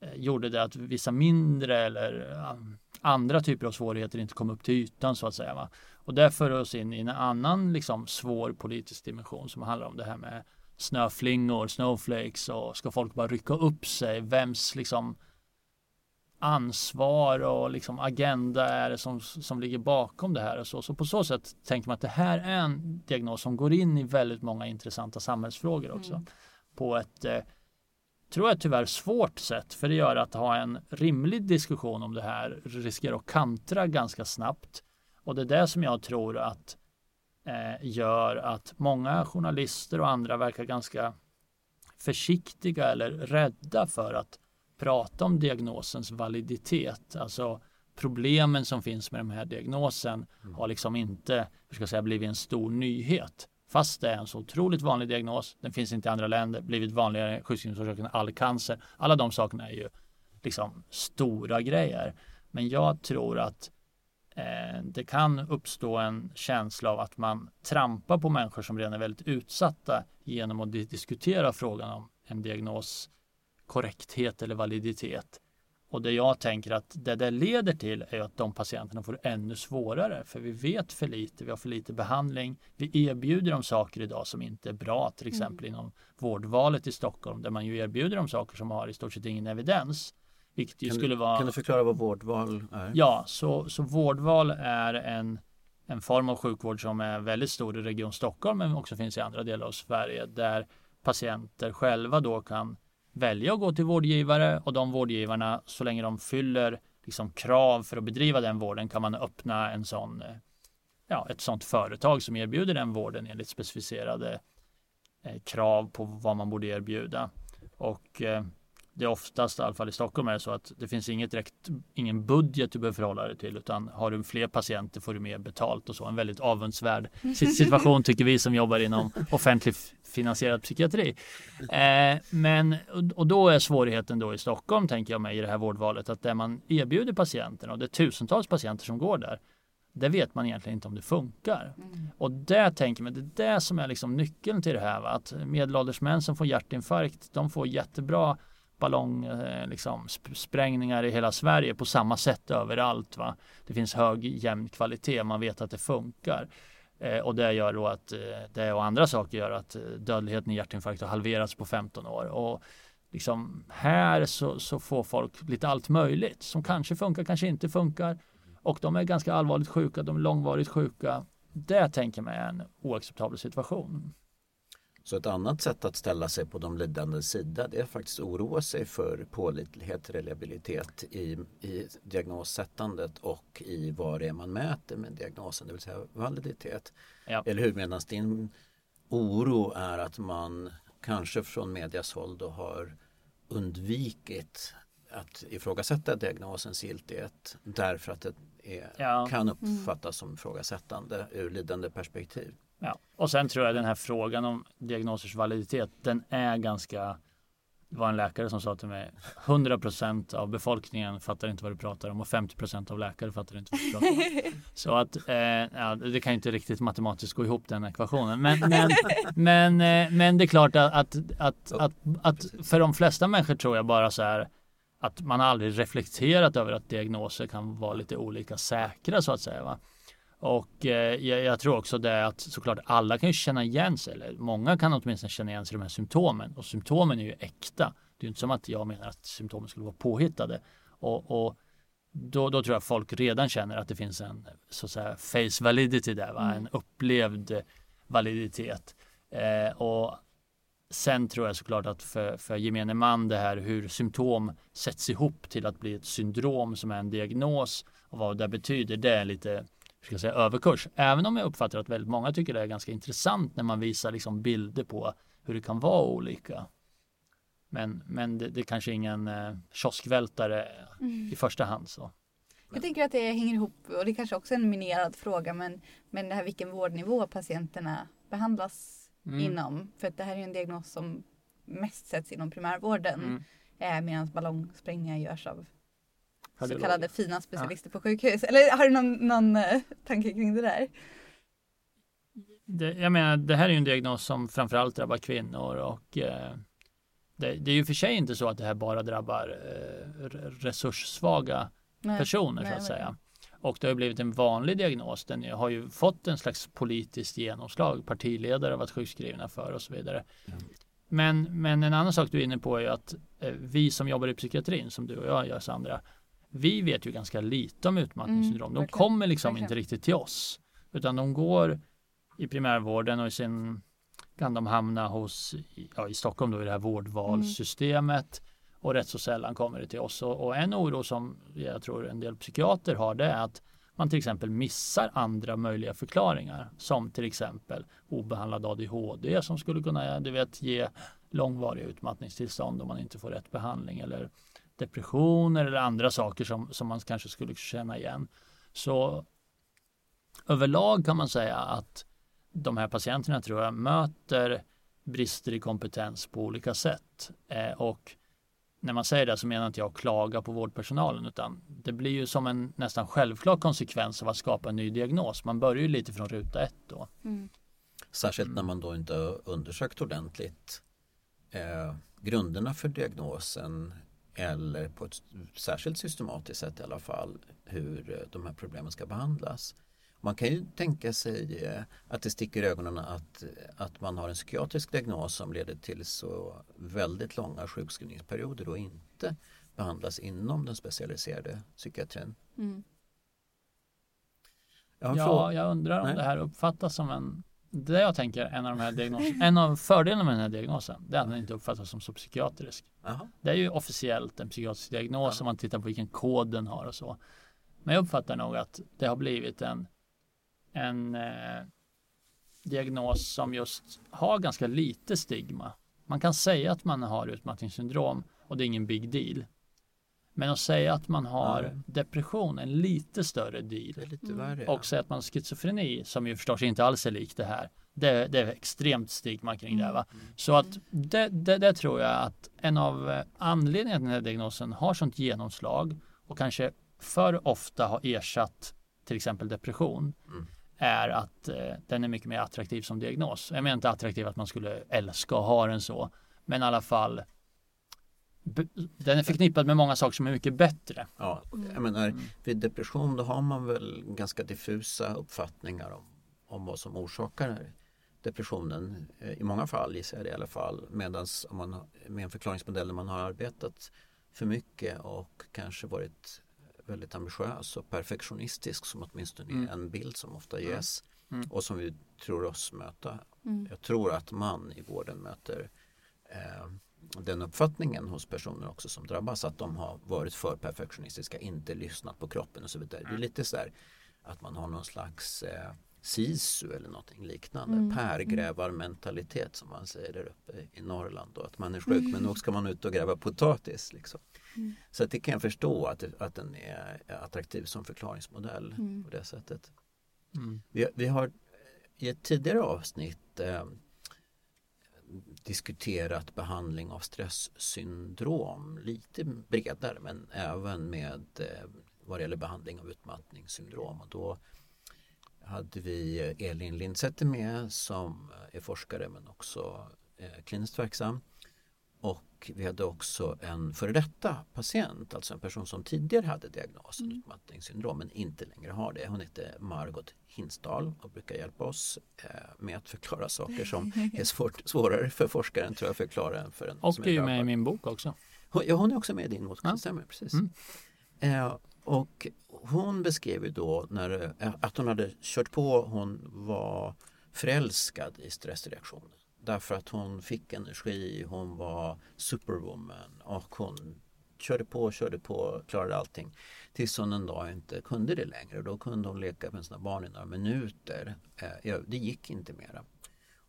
eh, gjorde det att vissa mindre eller eh, andra typer av svårigheter inte kom upp till ytan så att säga. Va? Och det för oss in i en annan liksom, svår politisk dimension som handlar om det här med snöflingor, snowflakes och ska folk bara rycka upp sig? Vems liksom ansvar och liksom agenda är det som, som ligger bakom det här och så. Så på så sätt tänker man att det här är en diagnos som går in i väldigt många intressanta samhällsfrågor också. Mm. På ett, eh, tror jag tyvärr, svårt sätt. För det gör att ha en rimlig diskussion om det här riskerar att kantra ganska snabbt. Och det är det som jag tror att eh, gör att många journalister och andra verkar ganska försiktiga eller rädda för att prata om diagnosens validitet. Alltså problemen som finns med den här diagnosen mm. har liksom inte hur ska jag säga, blivit en stor nyhet. Fast det är en så otroligt vanlig diagnos, den finns inte i andra länder, blivit vanligare sjukskrivningsorsak än all cancer. Alla de sakerna är ju liksom stora grejer. Men jag tror att eh, det kan uppstå en känsla av att man trampar på människor som redan är väldigt utsatta genom att diskutera frågan om en diagnos korrekthet eller validitet. Och det jag tänker att det det leder till är att de patienterna får ännu svårare för vi vet för lite, vi har för lite behandling. Vi erbjuder dem saker idag som inte är bra, till mm. exempel mm. inom vårdvalet i Stockholm där man ju erbjuder dem saker som har i stort sett ingen evidens. Vilket ju kan, skulle vara... kan du förklara vad vårdval är? Ja, så, så vårdval är en, en form av sjukvård som är väldigt stor i Region Stockholm men också finns i andra delar av Sverige där patienter själva då kan välja att gå till vårdgivare och de vårdgivarna så länge de fyller liksom krav för att bedriva den vården kan man öppna en sån, eh, ja, ett sånt företag som erbjuder den vården enligt specificerade eh, krav på vad man borde erbjuda. Och eh, det är oftast, i alla fall i Stockholm, är det så att det finns inget direkt, ingen budget du behöver förhålla dig till utan har du fler patienter får du mer betalt och så. En väldigt avundsvärd situation tycker vi som jobbar inom offentligt finansierad psykiatri. Eh, men, och då är svårigheten då i Stockholm, tänker jag mig, i det här vårdvalet att det man erbjuder patienterna och det är tusentals patienter som går där, det vet man egentligen inte om det funkar. Mm. Och det tänker man, det är det som är liksom nyckeln till det här. Va? Att medelålders män som får hjärtinfarkt, de får jättebra ballongsprängningar eh, liksom, sprängningar i hela Sverige på samma sätt överallt. Va? Det finns hög jämn kvalitet, man vet att det funkar. Eh, och det gör då att eh, det och andra saker gör att eh, dödligheten i hjärtinfarkt har halverats på 15 år. Och liksom här så, så får folk lite allt möjligt som kanske funkar, kanske inte funkar. Och de är ganska allvarligt sjuka, de är långvarigt sjuka. Det tänker mig är en oacceptabel situation. Så ett annat sätt att ställa sig på de lidandes sida det är faktiskt oroa sig för pålitlighet, reliabilitet i, i diagnossättandet och i vad det är man mäter med diagnosen, det vill säga validitet. Ja. Eller hur? Medan din oro är att man kanske från medias håll då har undvikit att ifrågasätta diagnosens giltighet därför att det är, ja. kan uppfattas som ifrågasättande ur lidande perspektiv. Ja. Och sen tror jag den här frågan om diagnosers validitet, den är ganska det var en läkare som sa till mig 100% av befolkningen fattar inte vad du pratar om och 50% av läkare fattar inte vad du pratar om. Så att eh, ja, det kan inte riktigt matematiskt gå ihop den ekvationen. Men, men, men, eh, men det är klart att, att, att, att, att för de flesta människor tror jag bara så här att man aldrig reflekterat över att diagnoser kan vara lite olika säkra så att säga. Va? Och eh, jag, tror också det att såklart alla kan ju känna igen sig, eller många kan åtminstone känna igen sig i de här symptomen. Och symptomen är ju äkta. Det är ju inte som att jag menar att symptomen skulle vara påhittade. Och, och då, då, tror jag folk redan känner att det finns en så att säga face validity där, va? Mm. en upplevd validitet. Eh, och sen tror jag såklart att för, för gemene man det här hur symptom sätts ihop till att bli ett syndrom som är en diagnos och vad det betyder, det är lite ska säga, överkurs. Även om jag uppfattar att väldigt många tycker det är ganska intressant när man visar liksom bilder på hur det kan vara olika. Men, men det, det är kanske ingen eh, kioskvältare mm. i första hand. Så. Jag tänker att det hänger ihop och det är kanske också en minerad fråga men, men det här vilken vårdnivå patienterna behandlas mm. inom. För att det här är en diagnos som mest sätts inom primärvården. Mm. Eh, Medan ballongsprängningar görs av så kallade fina specialister ja. på sjukhus. Eller har du någon, någon uh, tanke kring det där? Det, jag menar, det här är ju en diagnos som framförallt drabbar kvinnor och eh, det, det, är ju för sig inte så att det här bara drabbar eh, resurssvaga nej, personer nej, så att säga. Och det har blivit en vanlig diagnos. Den har ju fått en slags politiskt genomslag. Partiledare har varit sjukskrivna för och så vidare. Mm. Men, men en annan sak du är inne på är ju att eh, vi som jobbar i psykiatrin, som du och jag gör Sandra, vi vet ju ganska lite om utmattningssyndrom. Mm, de kommer liksom verkligen. inte riktigt till oss. Utan de går i primärvården och sen kan de hamna hos, ja, i Stockholm då i det här vårdvalssystemet. Mm. Och rätt så sällan kommer det till oss. Och, och, en oro som jag tror en del psykiater har det är att man till exempel missar andra möjliga förklaringar. Som till exempel obehandlad ADHD som skulle kunna du vet, ge långvariga utmattningstillstånd om man inte får rätt behandling. Eller depressioner eller andra saker som, som man kanske skulle känna igen. Så överlag kan man säga att de här patienterna tror jag möter brister i kompetens på olika sätt. Eh, och när man säger det så menar inte jag att klaga på vårdpersonalen utan det blir ju som en nästan självklar konsekvens av att skapa en ny diagnos. Man börjar ju lite från ruta ett då. Mm. Särskilt när man då inte undersökt ordentligt eh, grunderna för diagnosen eller på ett särskilt systematiskt sätt i alla fall hur eh, de här problemen ska behandlas. Man kan ju tänka sig eh, att det sticker i ögonen att, att man har en psykiatrisk diagnos som leder till så väldigt långa sjukskrivningsperioder och inte behandlas inom den specialiserade psykiatrin. Mm. Jag ja, jag undrar om Nej. det här uppfattas som en det jag tänker en av de här en av fördelarna med den här diagnosen, det är att den inte uppfattas som så psykiatrisk. Aha. Det är ju officiellt en psykiatrisk diagnos om man tittar på vilken kod den har och så. Men jag uppfattar nog att det har blivit en, en eh, diagnos som just har ganska lite stigma. Man kan säga att man har utmattningssyndrom och det är ingen big deal. Men att säga att man har Nej. depression en lite större deal. Lite Mm. värre. Och säga att man har schizofreni, som ju förstås inte alls är likt det här. Det, det är extremt stigma kring det. Va? Så att det, det, det tror jag att en av eh, anledningarna till den här diagnosen har sånt genomslag och kanske för ofta har ersatt till exempel depression Mm. är att eh, den är mycket mer attraktiv som diagnos. Jag menar inte attraktiv att man skulle älska och ha den så, men i alla fall den är förknippad med många saker som är mycket bättre. Ja, jag menar, Mm. vid depression då har man väl ganska diffusa uppfattningar om, om vad som orsakar depressionen. Eh, I många fall gissar jag det i alla fall. Medan om man har- med en förklaringsmodell där man har arbetat för mycket och kanske varit väldigt ambitiös och perfektionistisk som åtminstone Mm. är en bild som ofta ges Mm. och som vi tror oss möta. Mm. Jag tror att man i vården möter eh, den uppfattningen hos personer också som drabbas att de har varit för perfektionistiska, inte lyssnat på kroppen och så vidare. Det är lite så där att man har någon slags eh, sisu eller någonting liknande. Mm. Pärgrävarmentalitet som man säger där uppe i Norrland. Då, att man är sjuk men nog ska man ut och gräva potatis. Liksom. Mm. Så att det kan jag förstå att, att den är attraktiv som förklaringsmodell Mm. på det sättet. Mm. Vi, vi har i ett tidigare avsnitt eh, diskuterat behandling av stresssyndrom lite bredare men även med eh, vad det gäller behandling av utmattningssyndrom. Och då hade vi eh, Elin Lindsäter med som eh, är forskare men också kliniskt verksam. Och vi hade också en före detta patient, alltså en person som tidigare hade diagnosen utmattningssyndrom men inte längre har det. Hon heter Margot Hinsdal och brukar hjälpa oss eh, med att förklara saker som är svårt, svårare för forskaren tror jag förklara än för en Och som är ju med i min bok också. Hon, ja, hon är också med i din bok, Ja. stämmer precis. Mm. Eh, och hon beskrev ju då när, eh, att hon hade kört på, hon var förälskad i stressreaktionen. Därför att hon fick energi, hon var superwoman och hon körde på, körde på, klarade allting. Tills hon en dag inte kunde det längre. Då kunde hon leka med sina barn i några minuter. Eh, det gick inte mera.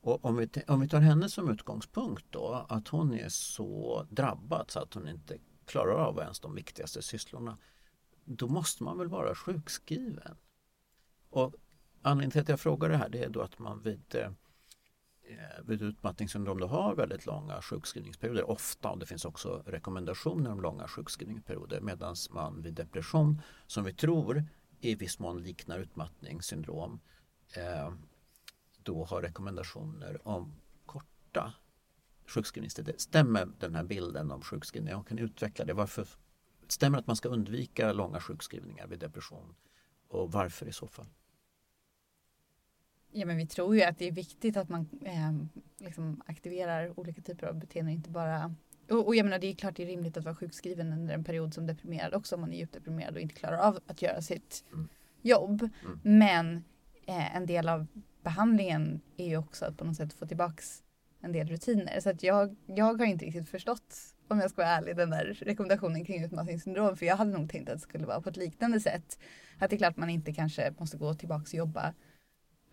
Och om vi, om vi tar henne som utgångspunkt då, att hon är så drabbad så att hon inte klarar av ens de viktigaste sysslorna. Då måste man väl vara sjukskriven. Och anledningen till att jag frågar det här det är då att man vid, eh, vid utmattningssyndrom då har väldigt långa sjukskrivningsperioder. Ofta, och det finns också rekommendationer om långa sjukskrivningsperioder. Medan man vid depression, som vi tror i viss mån liknar utmattningssyndrom, eh, då har rekommendationer om korta sjukskrivningstider. Stämmer den här bilden om sjukskrivning? Jag kan utveckla det. Varför stämmer att man ska undvika långa sjukskrivningar vid depression? Och varför i så fall? Ja, men vi tror ju att det är viktigt att man eh, liksom aktiverar olika typer av beteenden, inte bara och, och jag menar det är klart det är rimligt att vara sjukskriven under en period som deprimerad också om man är djupt deprimerad och inte klarar av att göra sitt Mm. jobb. Mm. Men eh, en del av behandlingen är ju också att på något sätt få tillbaks en del rutiner. Så att jag, jag har inte riktigt förstått, om jag ska vara ärlig, den där rekommendationen kring utmattningssyndrom. För jag hade nog tänkt att det skulle vara på ett liknande sätt. Att det är klart man inte kanske måste gå tillbaks och jobba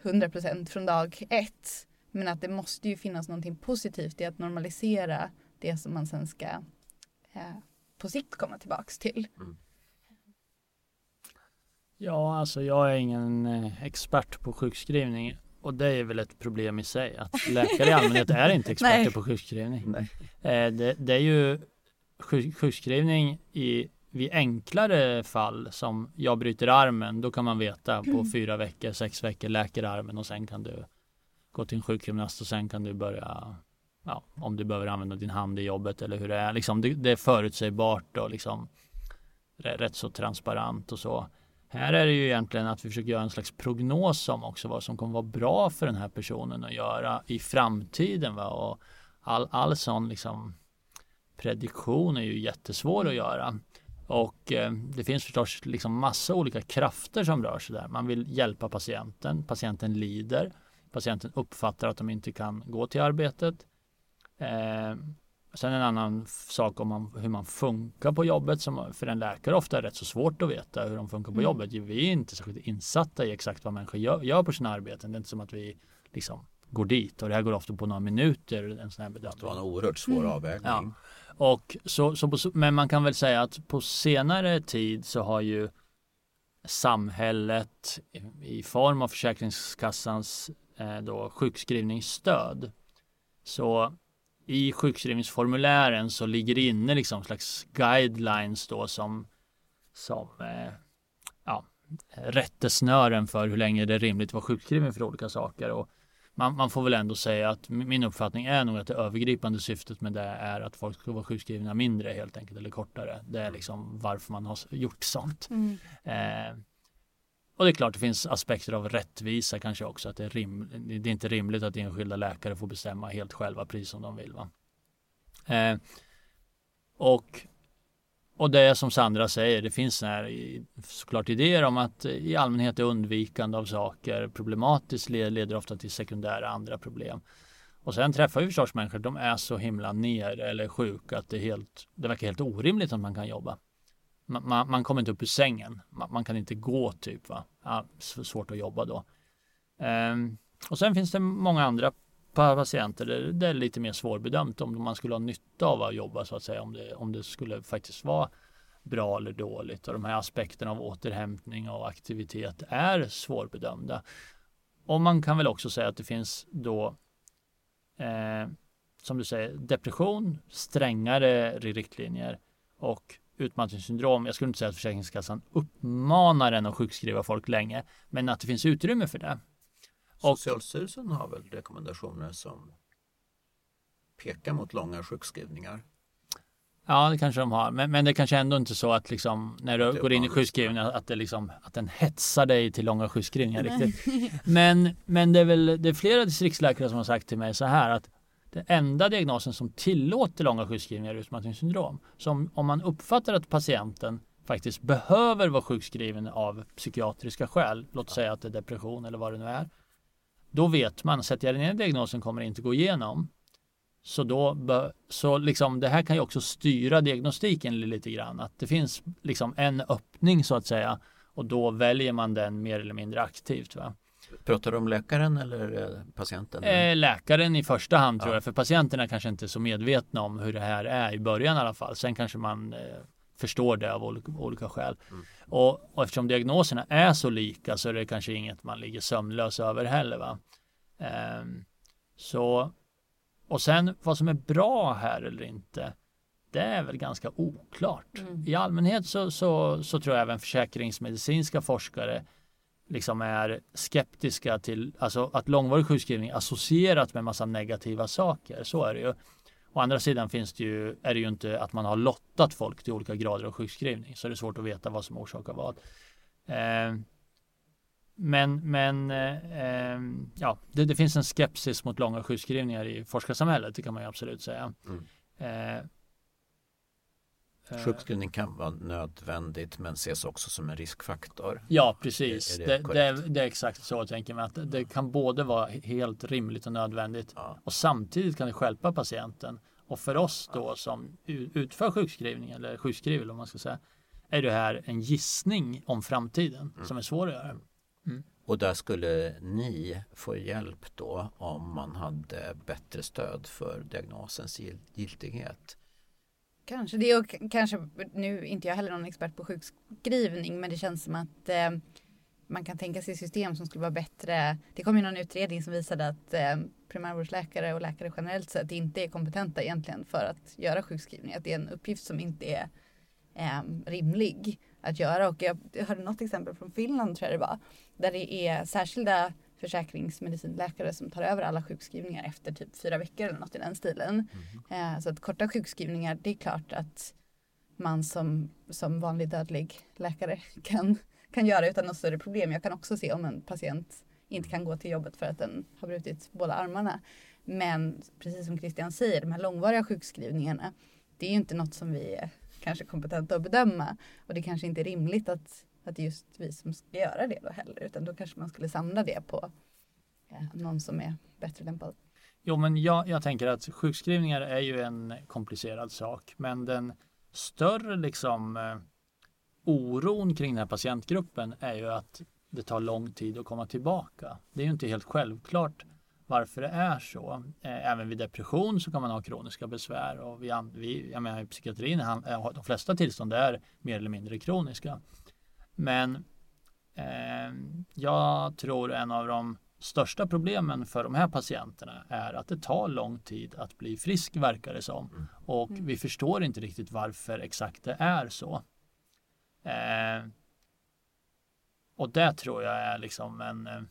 100% från dag ett. Men att det måste ju finnas någonting positivt i att normalisera det som man sen ska eh, på sikt komma tillbaks till. Ja, alltså jag är ingen eh, expert på sjukskrivning och det är väl ett problem i sig att läkare i allmänhet är inte experter Nej. på sjukskrivning. Nej. Eh, det, det är ju sjuk, sjukskrivning i vid enklare fall som jag bryter armen, då kan man veta på fyra veckor, sex veckor läker armen och sen kan du gå till en sjukgymnast och sen kan du börja ja, om du behöver använda din hand i jobbet eller hur det är. Liksom, det, det är förutsägbart och liksom rätt, rätt så transparent och så. Här är det ju egentligen att vi försöker göra en slags prognos om också vad som kommer vara bra för den här personen att göra i framtiden. Va? Och all, all sån liksom prediktion är ju jättesvår att göra. Och eh, det finns förstås liksom massa olika krafter som rör sig där. Man vill hjälpa patienten, patienten lider. patienten uppfattar att de inte kan gå till arbetet. Eh, sen en annan sak om man, hur man funkar på jobbet som för en läkare ofta är rätt så svårt att veta hur de funkar på mm. jobbet. Vi är inte särskilt insatta i exakt vad människor gör, gör på sina arbeten. Det är inte som att vi liksom går dit och det här går ofta på några minuter. En sån här bedömning. Det var en oerhört svår mm. avvägning. Ja. Och så, så på, men man kan väl säga att på senare tid så har ju samhället i form av Försäkringskassans eh, då, sjukskrivningsstöd. Så i sjukskrivningsformulären så ligger det inne liksom slags guidelines då som, som eh, ja, rättesnören för hur länge det är rimligt att vara sjukskriven för olika saker. Och man, man, får väl ändå säga att min uppfattning är nog att det övergripande syftet med det är att folk ska vara sjukskrivna mindre helt enkelt eller kortare. Det är liksom varför man har gjort sånt. Mm. Eh, och det är klart det finns aspekter av rättvisa kanske också att det är, rim, det är inte rimligt att enskilda läkare får bestämma helt själva pris som de vill. Va? Eh, och och det är som Sandra säger, det finns här, såklart idéer om att i allmänhet är undvikande av saker problematiskt leder ofta till sekundära andra problem. Och sen träffar vi förstås människor, de är så himla ner eller sjuka att det, är helt, det verkar helt orimligt att man kan jobba. Man, man, man kommer inte upp ur sängen, man, man, kan inte gå typ. Va? Ja, svårt att jobba då. Ehm, och sen finns det många andra patienter där det är lite mer svårbedömt om man skulle ha nytta av att jobba så att säga om det, om det skulle faktiskt vara bra eller dåligt och de här aspekterna av återhämtning och aktivitet är svårbedömda. Och man kan väl också säga att det finns då eh, som du säger depression, strängare riktlinjer och utmattningssyndrom. Jag skulle inte säga att Försäkringskassan uppmanar en att sjukskriva folk länge, men att det finns utrymme för det. Och, Socialstyrelsen har väl rekommendationer som pekar mot långa sjukskrivningar? Ja, det kanske de har. Men, men det är kanske ändå inte så att liksom, när du går in i sjukskrivningen att, det liksom, att den hetsar dig till långa sjukskrivningar riktigt. Men, men det är väl det är flera distriktsläkare som har sagt till mig så här att den enda diagnosen som tillåter långa sjukskrivningar är utmattningssyndrom. Så om, om man uppfattar att patienten faktiskt behöver vara sjukskriven av psykiatriska skäl, låt säga att det är depression eller vad det nu är, då vet man, sätter jag ner diagnosen kommer inte gå igenom. Så då, så liksom det här kan ju också styra diagnostiken lite grann, att det finns liksom en öppning så att säga och då väljer man den mer eller mindre aktivt. Va? Pratar du om läkaren eller patienten? Eh, läkaren i första hand tror jag, för patienterna kanske inte är så medvetna om hur det här är i början i alla fall. Sen kanske man eh, förstår det av olika, olika skäl. Mm. Och, och, eftersom diagnoserna är så lika så är det kanske inget man ligger sömnlös över heller. Va? Eh, så, och sen vad som är bra här eller inte, det är väl ganska oklart. Mm. I allmänhet så, så, så tror jag även försäkringsmedicinska forskare liksom är skeptiska till alltså att långvarig sjukskrivning associerat med massa negativa saker. Så är det ju. Å andra sidan finns det ju, är det ju inte att man har lottat folk till olika grader av sjukskrivning. Så det är svårt att veta vad som orsakar vad. Eh, men men eh, ja, det, det, finns en skepsis mot långa sjukskrivningar i forskarsamhället. Det kan man ju absolut säga. Mm. Eh, Sjukskrivning kan vara nödvändigt men ses också som en riskfaktor. Ja, precis. Är, är det, det, det, det, är exakt så jag tänker mig. Att det kan både vara helt rimligt och nödvändigt ja. och samtidigt kan det skälpa patienten. Och för oss då som utför sjukskrivning eller sjukskriver om man ska säga är det här en gissning om framtiden mm. som är svår att göra. Mm. Och där skulle ni få hjälp då om man hade bättre stöd för diagnosens giltighet. Kanske det och kanske, nu är inte jag heller någon expert på sjukskrivning men det känns som att eh, man kan tänka sig system som skulle vara bättre. Det kom ju någon utredning som visade att eh, primärvårdsläkare och läkare generellt sett inte är kompetenta egentligen för att göra sjukskrivning. Att det är en uppgift som inte är eh, rimlig att göra. Och jag hörde något exempel från Finland tror jag det var. Där det är särskilda försäkringsmedicinläkare som tar över alla sjukskrivningar efter typ fyra veckor eller något i den stilen. Mm. Eh, så att korta sjukskrivningar, det är klart att man som, som vanlig dödlig läkare kan, kan göra utan något större problem. Jag kan också se om en patient inte kan gå till jobbet för att den har brutit båda armarna. Men precis som Christian säger, de här långvariga sjukskrivningarna, det är ju inte något som vi är kanske kompetenta att bedöma. Och det kanske inte är rimligt att att det är just vi som ska göra det då heller utan då kanske man skulle samla det på eh, någon som är bättre lämpad. Jo, men jag, jag tänker att sjukskrivningar är ju en komplicerad sak, men den större liksom eh, oron kring den här patientgruppen är ju att det tar lång tid att komma tillbaka. Det är ju inte helt självklart varför det är så. Eh, även vid depression så kan man ha kroniska besvär och vi, vi, jag menar, i psykiatrin de flesta tillstånd är mer eller mindre kroniska. Men eh, jag tror en av de största problemen för de här patienterna är att det tar lång tid att bli frisk verkar det som. Mm. Och mm. vi förstår inte riktigt varför exakt det är så. Eh, och det tror jag är liksom en, eh,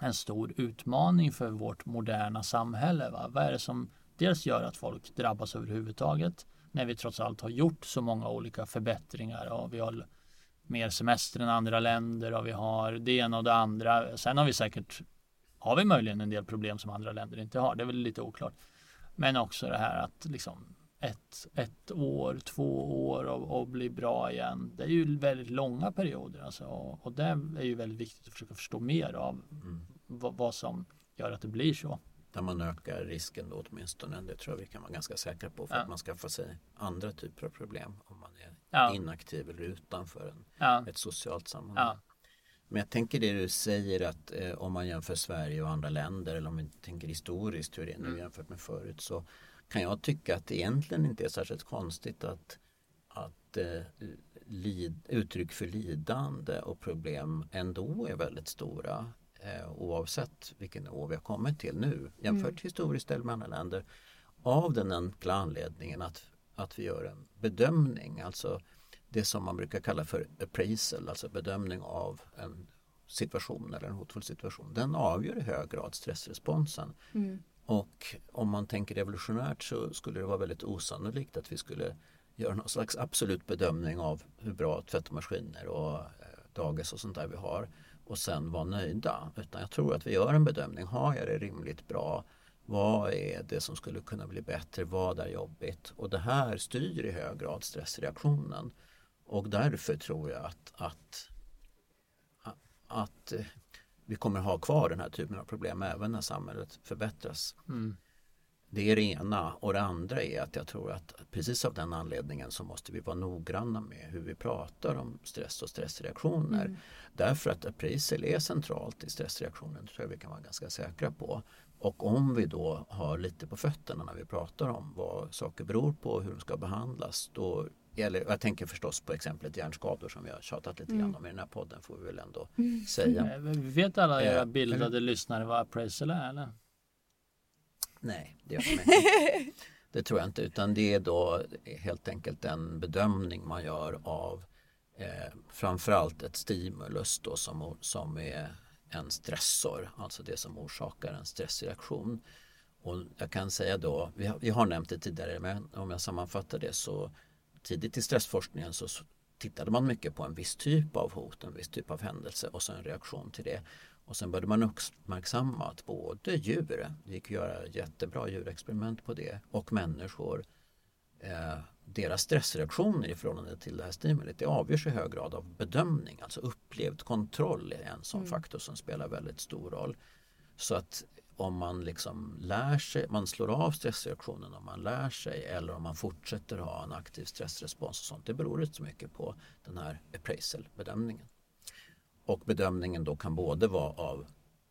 en stor utmaning för vårt moderna samhälle. Va? Vad är det som dels gör att folk drabbas överhuvudtaget när vi trots allt har gjort så många olika förbättringar och vi har mer semester än andra länder och vi har det ena och det andra. Sen har vi säkert, har vi möjligen en del problem som andra länder inte har. Det är väl lite oklart. Men också det här att liksom ett, ett år, två år och, och bli bra igen. Det är ju väldigt långa perioder alltså, och, och det är ju väldigt viktigt att försöka förstå mer av mm. vad, vad som gör att det blir så. Där man ökar risken då åtminstone. Det tror jag vi kan vara ganska säkra på för ja. att man skaffar sig andra typer av problem om man är ja. inaktiv eller utanför en, ja. ett socialt sammanhang. Men jag tänker det du säger att eh, om man jämför Sverige och andra länder eller om vi tänker historiskt hur det är nu mm. jämfört med förut så kan jag tycka att det egentligen inte är särskilt konstigt att, att eh, lid, uttryck för lidande och problem ändå är väldigt stora eh, oavsett vilken nivå vi har kommit till nu jämfört mm. historiskt eller med andra länder av den enkla anledningen att, att vi gör en bedömning, alltså det som man brukar kalla för appraisal, alltså bedömning av en situation eller en hotfull situation. Den avgör i hög grad stressresponsen. Mm. Och om man tänker evolutionärt så skulle det vara väldigt osannolikt att vi skulle göra någon slags absolut bedömning av hur bra tvättmaskiner och eh, dagis och sånt där vi har och sen vara nöjda. Utan jag tror att vi gör en bedömning. Har jag det rimligt bra? Vad är det som skulle kunna bli bättre? Vad är jobbigt? Och det här styr i hög grad stressreaktionen. Och därför tror jag att, att, att eh, vi kommer ha kvar den här typen av problem även när samhället förbättras. Mm. Det är det ena och det andra är att jag tror att precis av den anledningen så måste vi vara noggranna med hur vi pratar om stress och stressreaktioner. Mm. Därför att appraisal är centralt i stressreaktionen, tror jag vi kan vara ganska säkra på. Och om vi då har lite på fötterna när vi pratar om vad saker beror på och hur de ska behandlas, då eller, jag tänker förstås på exemplet hjärnskador som vi har tjatat lite mm. grann om i den här podden får vi väl ändå mm. säga. Vet alla era eh, bildade eller? lyssnare vad appraisal är eller? Nej, det gör de inte. Det tror jag inte utan det är då helt enkelt en bedömning man gör av eh, framförallt ett stimulus då som, som är en stressor, alltså det som orsakar en stressreaktion. Och jag kan säga då, vi har, vi har nämnt det tidigare men om jag sammanfattar det så tidigt i stressforskningen så tittade man mycket på en viss typ av hot, en viss typ av händelse och så en reaktion till det. Och sen började man uppmärksamma att både djur, det gick att göra jättebra djurexperiment på det, och människor, eh, deras stressreaktioner i förhållande till det här stimulit, det avgörs i hög grad av bedömning, alltså upplevd kontroll är en sån mm. faktor som spelar väldigt stor roll. Så att om man liksom lär sig, man slår av stressreaktionen om man lär sig eller om man fortsätter ha en aktiv stressrespons och sånt. Det beror inte så mycket på den här appraisal-bedömningen. Och bedömningen då kan både vara av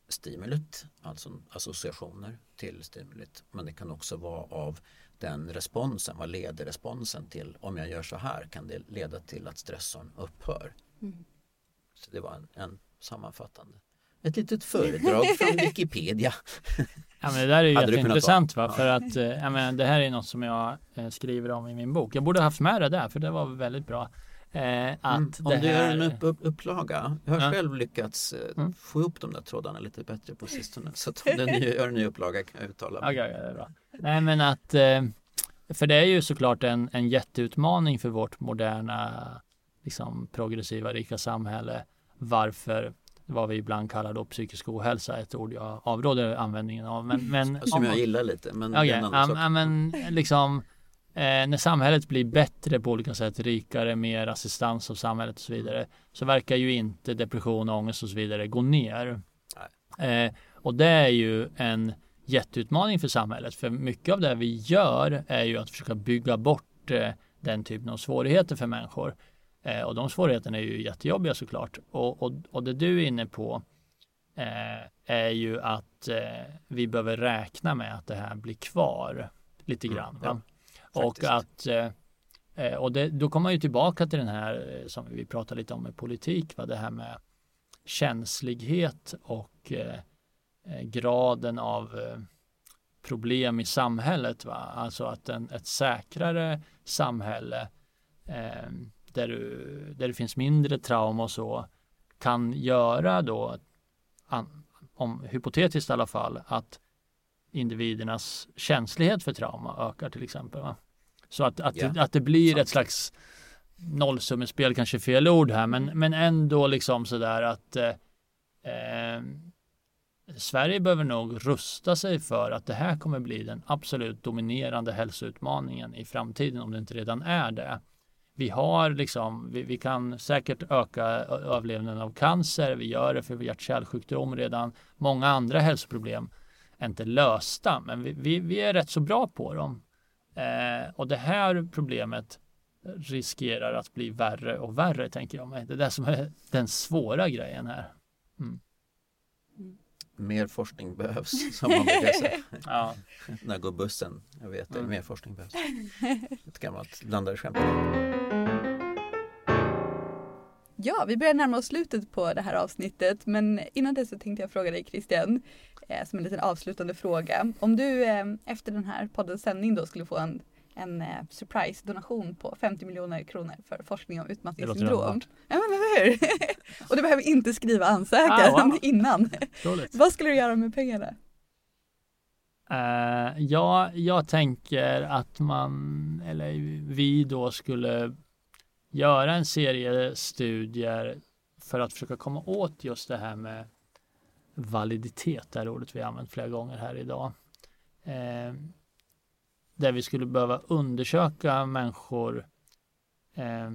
stimulit, alltså associationer till stimulit, men det kan också vara av den responsen, vad leder responsen till? Om jag gör så här kan det leda till att stressorn upphör. Mm. Så det var en, en sammanfattande ett litet föredrag från Wikipedia. Ja, men det där är ju jätteintressant va? för att eh, ja, men det här är något som jag eh, skriver om i min bok. Jag borde haft med det där för det var väldigt bra. Eh, att mm, om du gör en upp, upp, upplaga. Jag har ja. själv lyckats eh, mm. få ihop de där trådarna lite bättre på sistone. Så att om du gör en ny upplaga kan jag uttala mig. Okay, okay, bra. Nej men att eh, för det är ju såklart en, en jätteutmaning för vårt moderna liksom progressiva rika samhälle varför vad vi ibland kallar då psykisk ohälsa, ett ord jag avråder användningen av. Men, men, Som jag gillar lite, men okay, ja, men liksom eh, när samhället blir bättre på olika sätt, rikare, mer assistans av samhället och så vidare, så verkar ju inte depression, ångest och så vidare gå ner. Eh, Och det är ju en jätteutmaning för samhället. För mycket av det vi gör är ju att försöka bygga bort eh, den typen av svårigheter för människor. Eh, och de svårigheterna är ju jättejobbiga såklart. Och, och, och det du är inne på eh, är ju att eh, vi behöver räkna med att det här blir kvar lite mm, grann. Mm, ja, och att eh, eh, och det, då kommer man ju tillbaka till den här eh, som vi pratade lite om med politik, va? det här med känslighet och graden av problem i samhället. Va? Alltså att en, ett säkrare samhälle eh, där, du, där det finns mindre trauma och så kan göra då, an, om, hypotetiskt i alla fall, att individernas känslighet för trauma ökar till exempel. Va? Så att, att, yeah. att det blir ett slags nollsummespel, kanske fel ord här, men, men ändå liksom sådär att eh, eh Sverige behöver nog rusta sig för att det här kommer bli den absolut dominerande hälsoutmaningen i framtiden om det inte redan är det. Vi har liksom, vi, vi kan säkert öka överlevnaden av cancer, vi gör det för hjärt-kärlsjukdom redan. Många andra hälsoproblem inte lösta, men vi, vi, vi är rätt så bra på dem. Eh, och det här problemet riskerar att bli värre och värre, tänker jag mig. Det är det som är den svåra grejen här. Mm mer forskning behövs, som man brukar säga. ja. När går bussen? Jag vet det, mm. mer forskning behövs. Ett gammalt blandade skämt. Ja, vi börjar närma oss slutet på det här avsnittet men innan det så tänkte jag fråga dig Christian eh, som en liten avslutande fråga. Om du eh, efter den här poddens sändning då skulle få en en eh, surprise donation på 50 miljoner kronor för forskning om utmattningssyndrom. Ja, men eller hur? och du behöver inte skriva ansökan ah, wow. innan. Vad skulle du göra med pengarna? Uh, ja, jag tänker att man, eller vi då skulle göra en serie studier för att försöka komma åt just det här med validitet, det är ordet vi använt flera gånger här idag. Uh, där vi skulle behöva undersöka människor eh,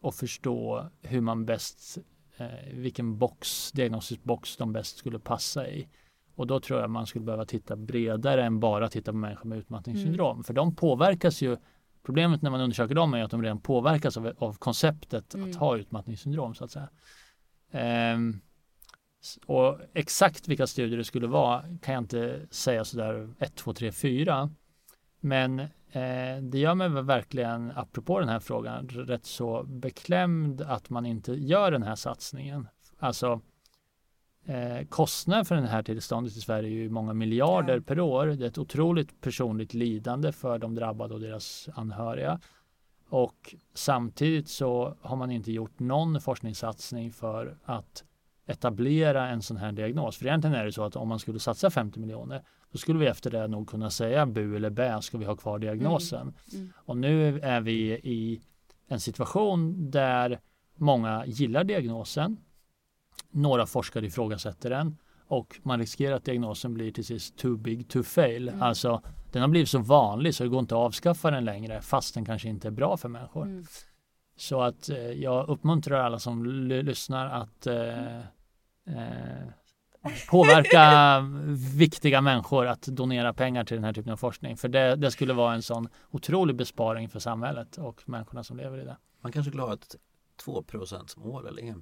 och förstå hur man bäst, eh, vilken box, diagnostisk box de bäst skulle passa i. Och då tror jag man skulle behöva titta bredare än bara titta på människor med utmattningssyndrom. Mm. För de påverkas ju, problemet när man undersöker dem är att de redan påverkas av, av konceptet mm. att ha utmattningssyndrom så att säga. Eh, och exakt vilka studier det skulle vara kan jag inte säga sådär 1, 2, 3, 4. Men eh, det gör mig verkligen, apropå den här frågan, rätt så beklämd att man inte gör den här satsningen. Alltså eh, kostnaden för det här tillståndet i Sverige är ju många miljarder ja. per år. Det är ett otroligt personligt lidande för de drabbade och deras anhöriga. Och samtidigt så har man inte gjort någon forskningssatsning för att etablera en sån här diagnos. För egentligen är det så att om man skulle satsa 50 miljoner då skulle vi efter det nog kunna säga bu eller bä, ska vi ha kvar diagnosen? Mm. Mm. Och nu är vi i en situation där många gillar diagnosen. Några forskare ifrågasätter den och man riskerar att diagnosen blir till sist too big to fail. Mm. Alltså den har blivit så vanlig så det går inte att avskaffa den längre fast den kanske inte är bra för människor. Mm. Så att eh, jag uppmuntrar alla som lyssnar att eh, eh, påverka viktiga människor att donera pengar till den här typen av forskning. För det, det, skulle vara en sån otrolig besparing för samhället och människorna som lever i det. Man kanske skulle ha ett 2 mål eller 1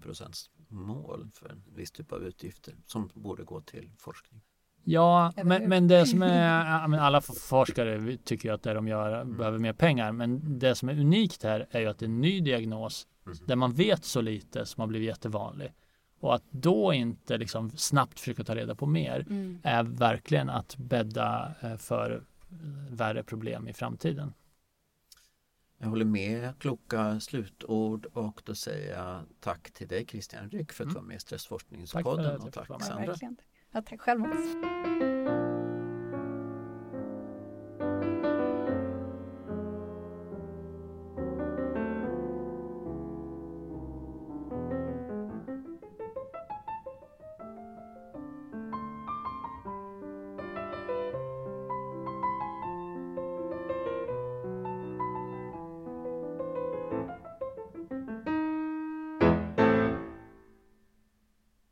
mål för en viss typ av utgifter som borde gå till forskning. Ja, men, men det som är, alla forskare tycker att det de gör mm. behöver mer pengar, men det som är unikt här är ju att det är en ny diagnos mm. där man vet så lite som har blivit jättevanlig. Och att då inte liksom snabbt försöka ta reda på mer mm. är verkligen att bädda eh, för eh, värre problem i framtiden. Jag håller med, kloka slutord och då säger jag tack till dig Christian Ryck för att du mm. var med i Stressforskningspodden och tack Sandra. Ja, tack själv.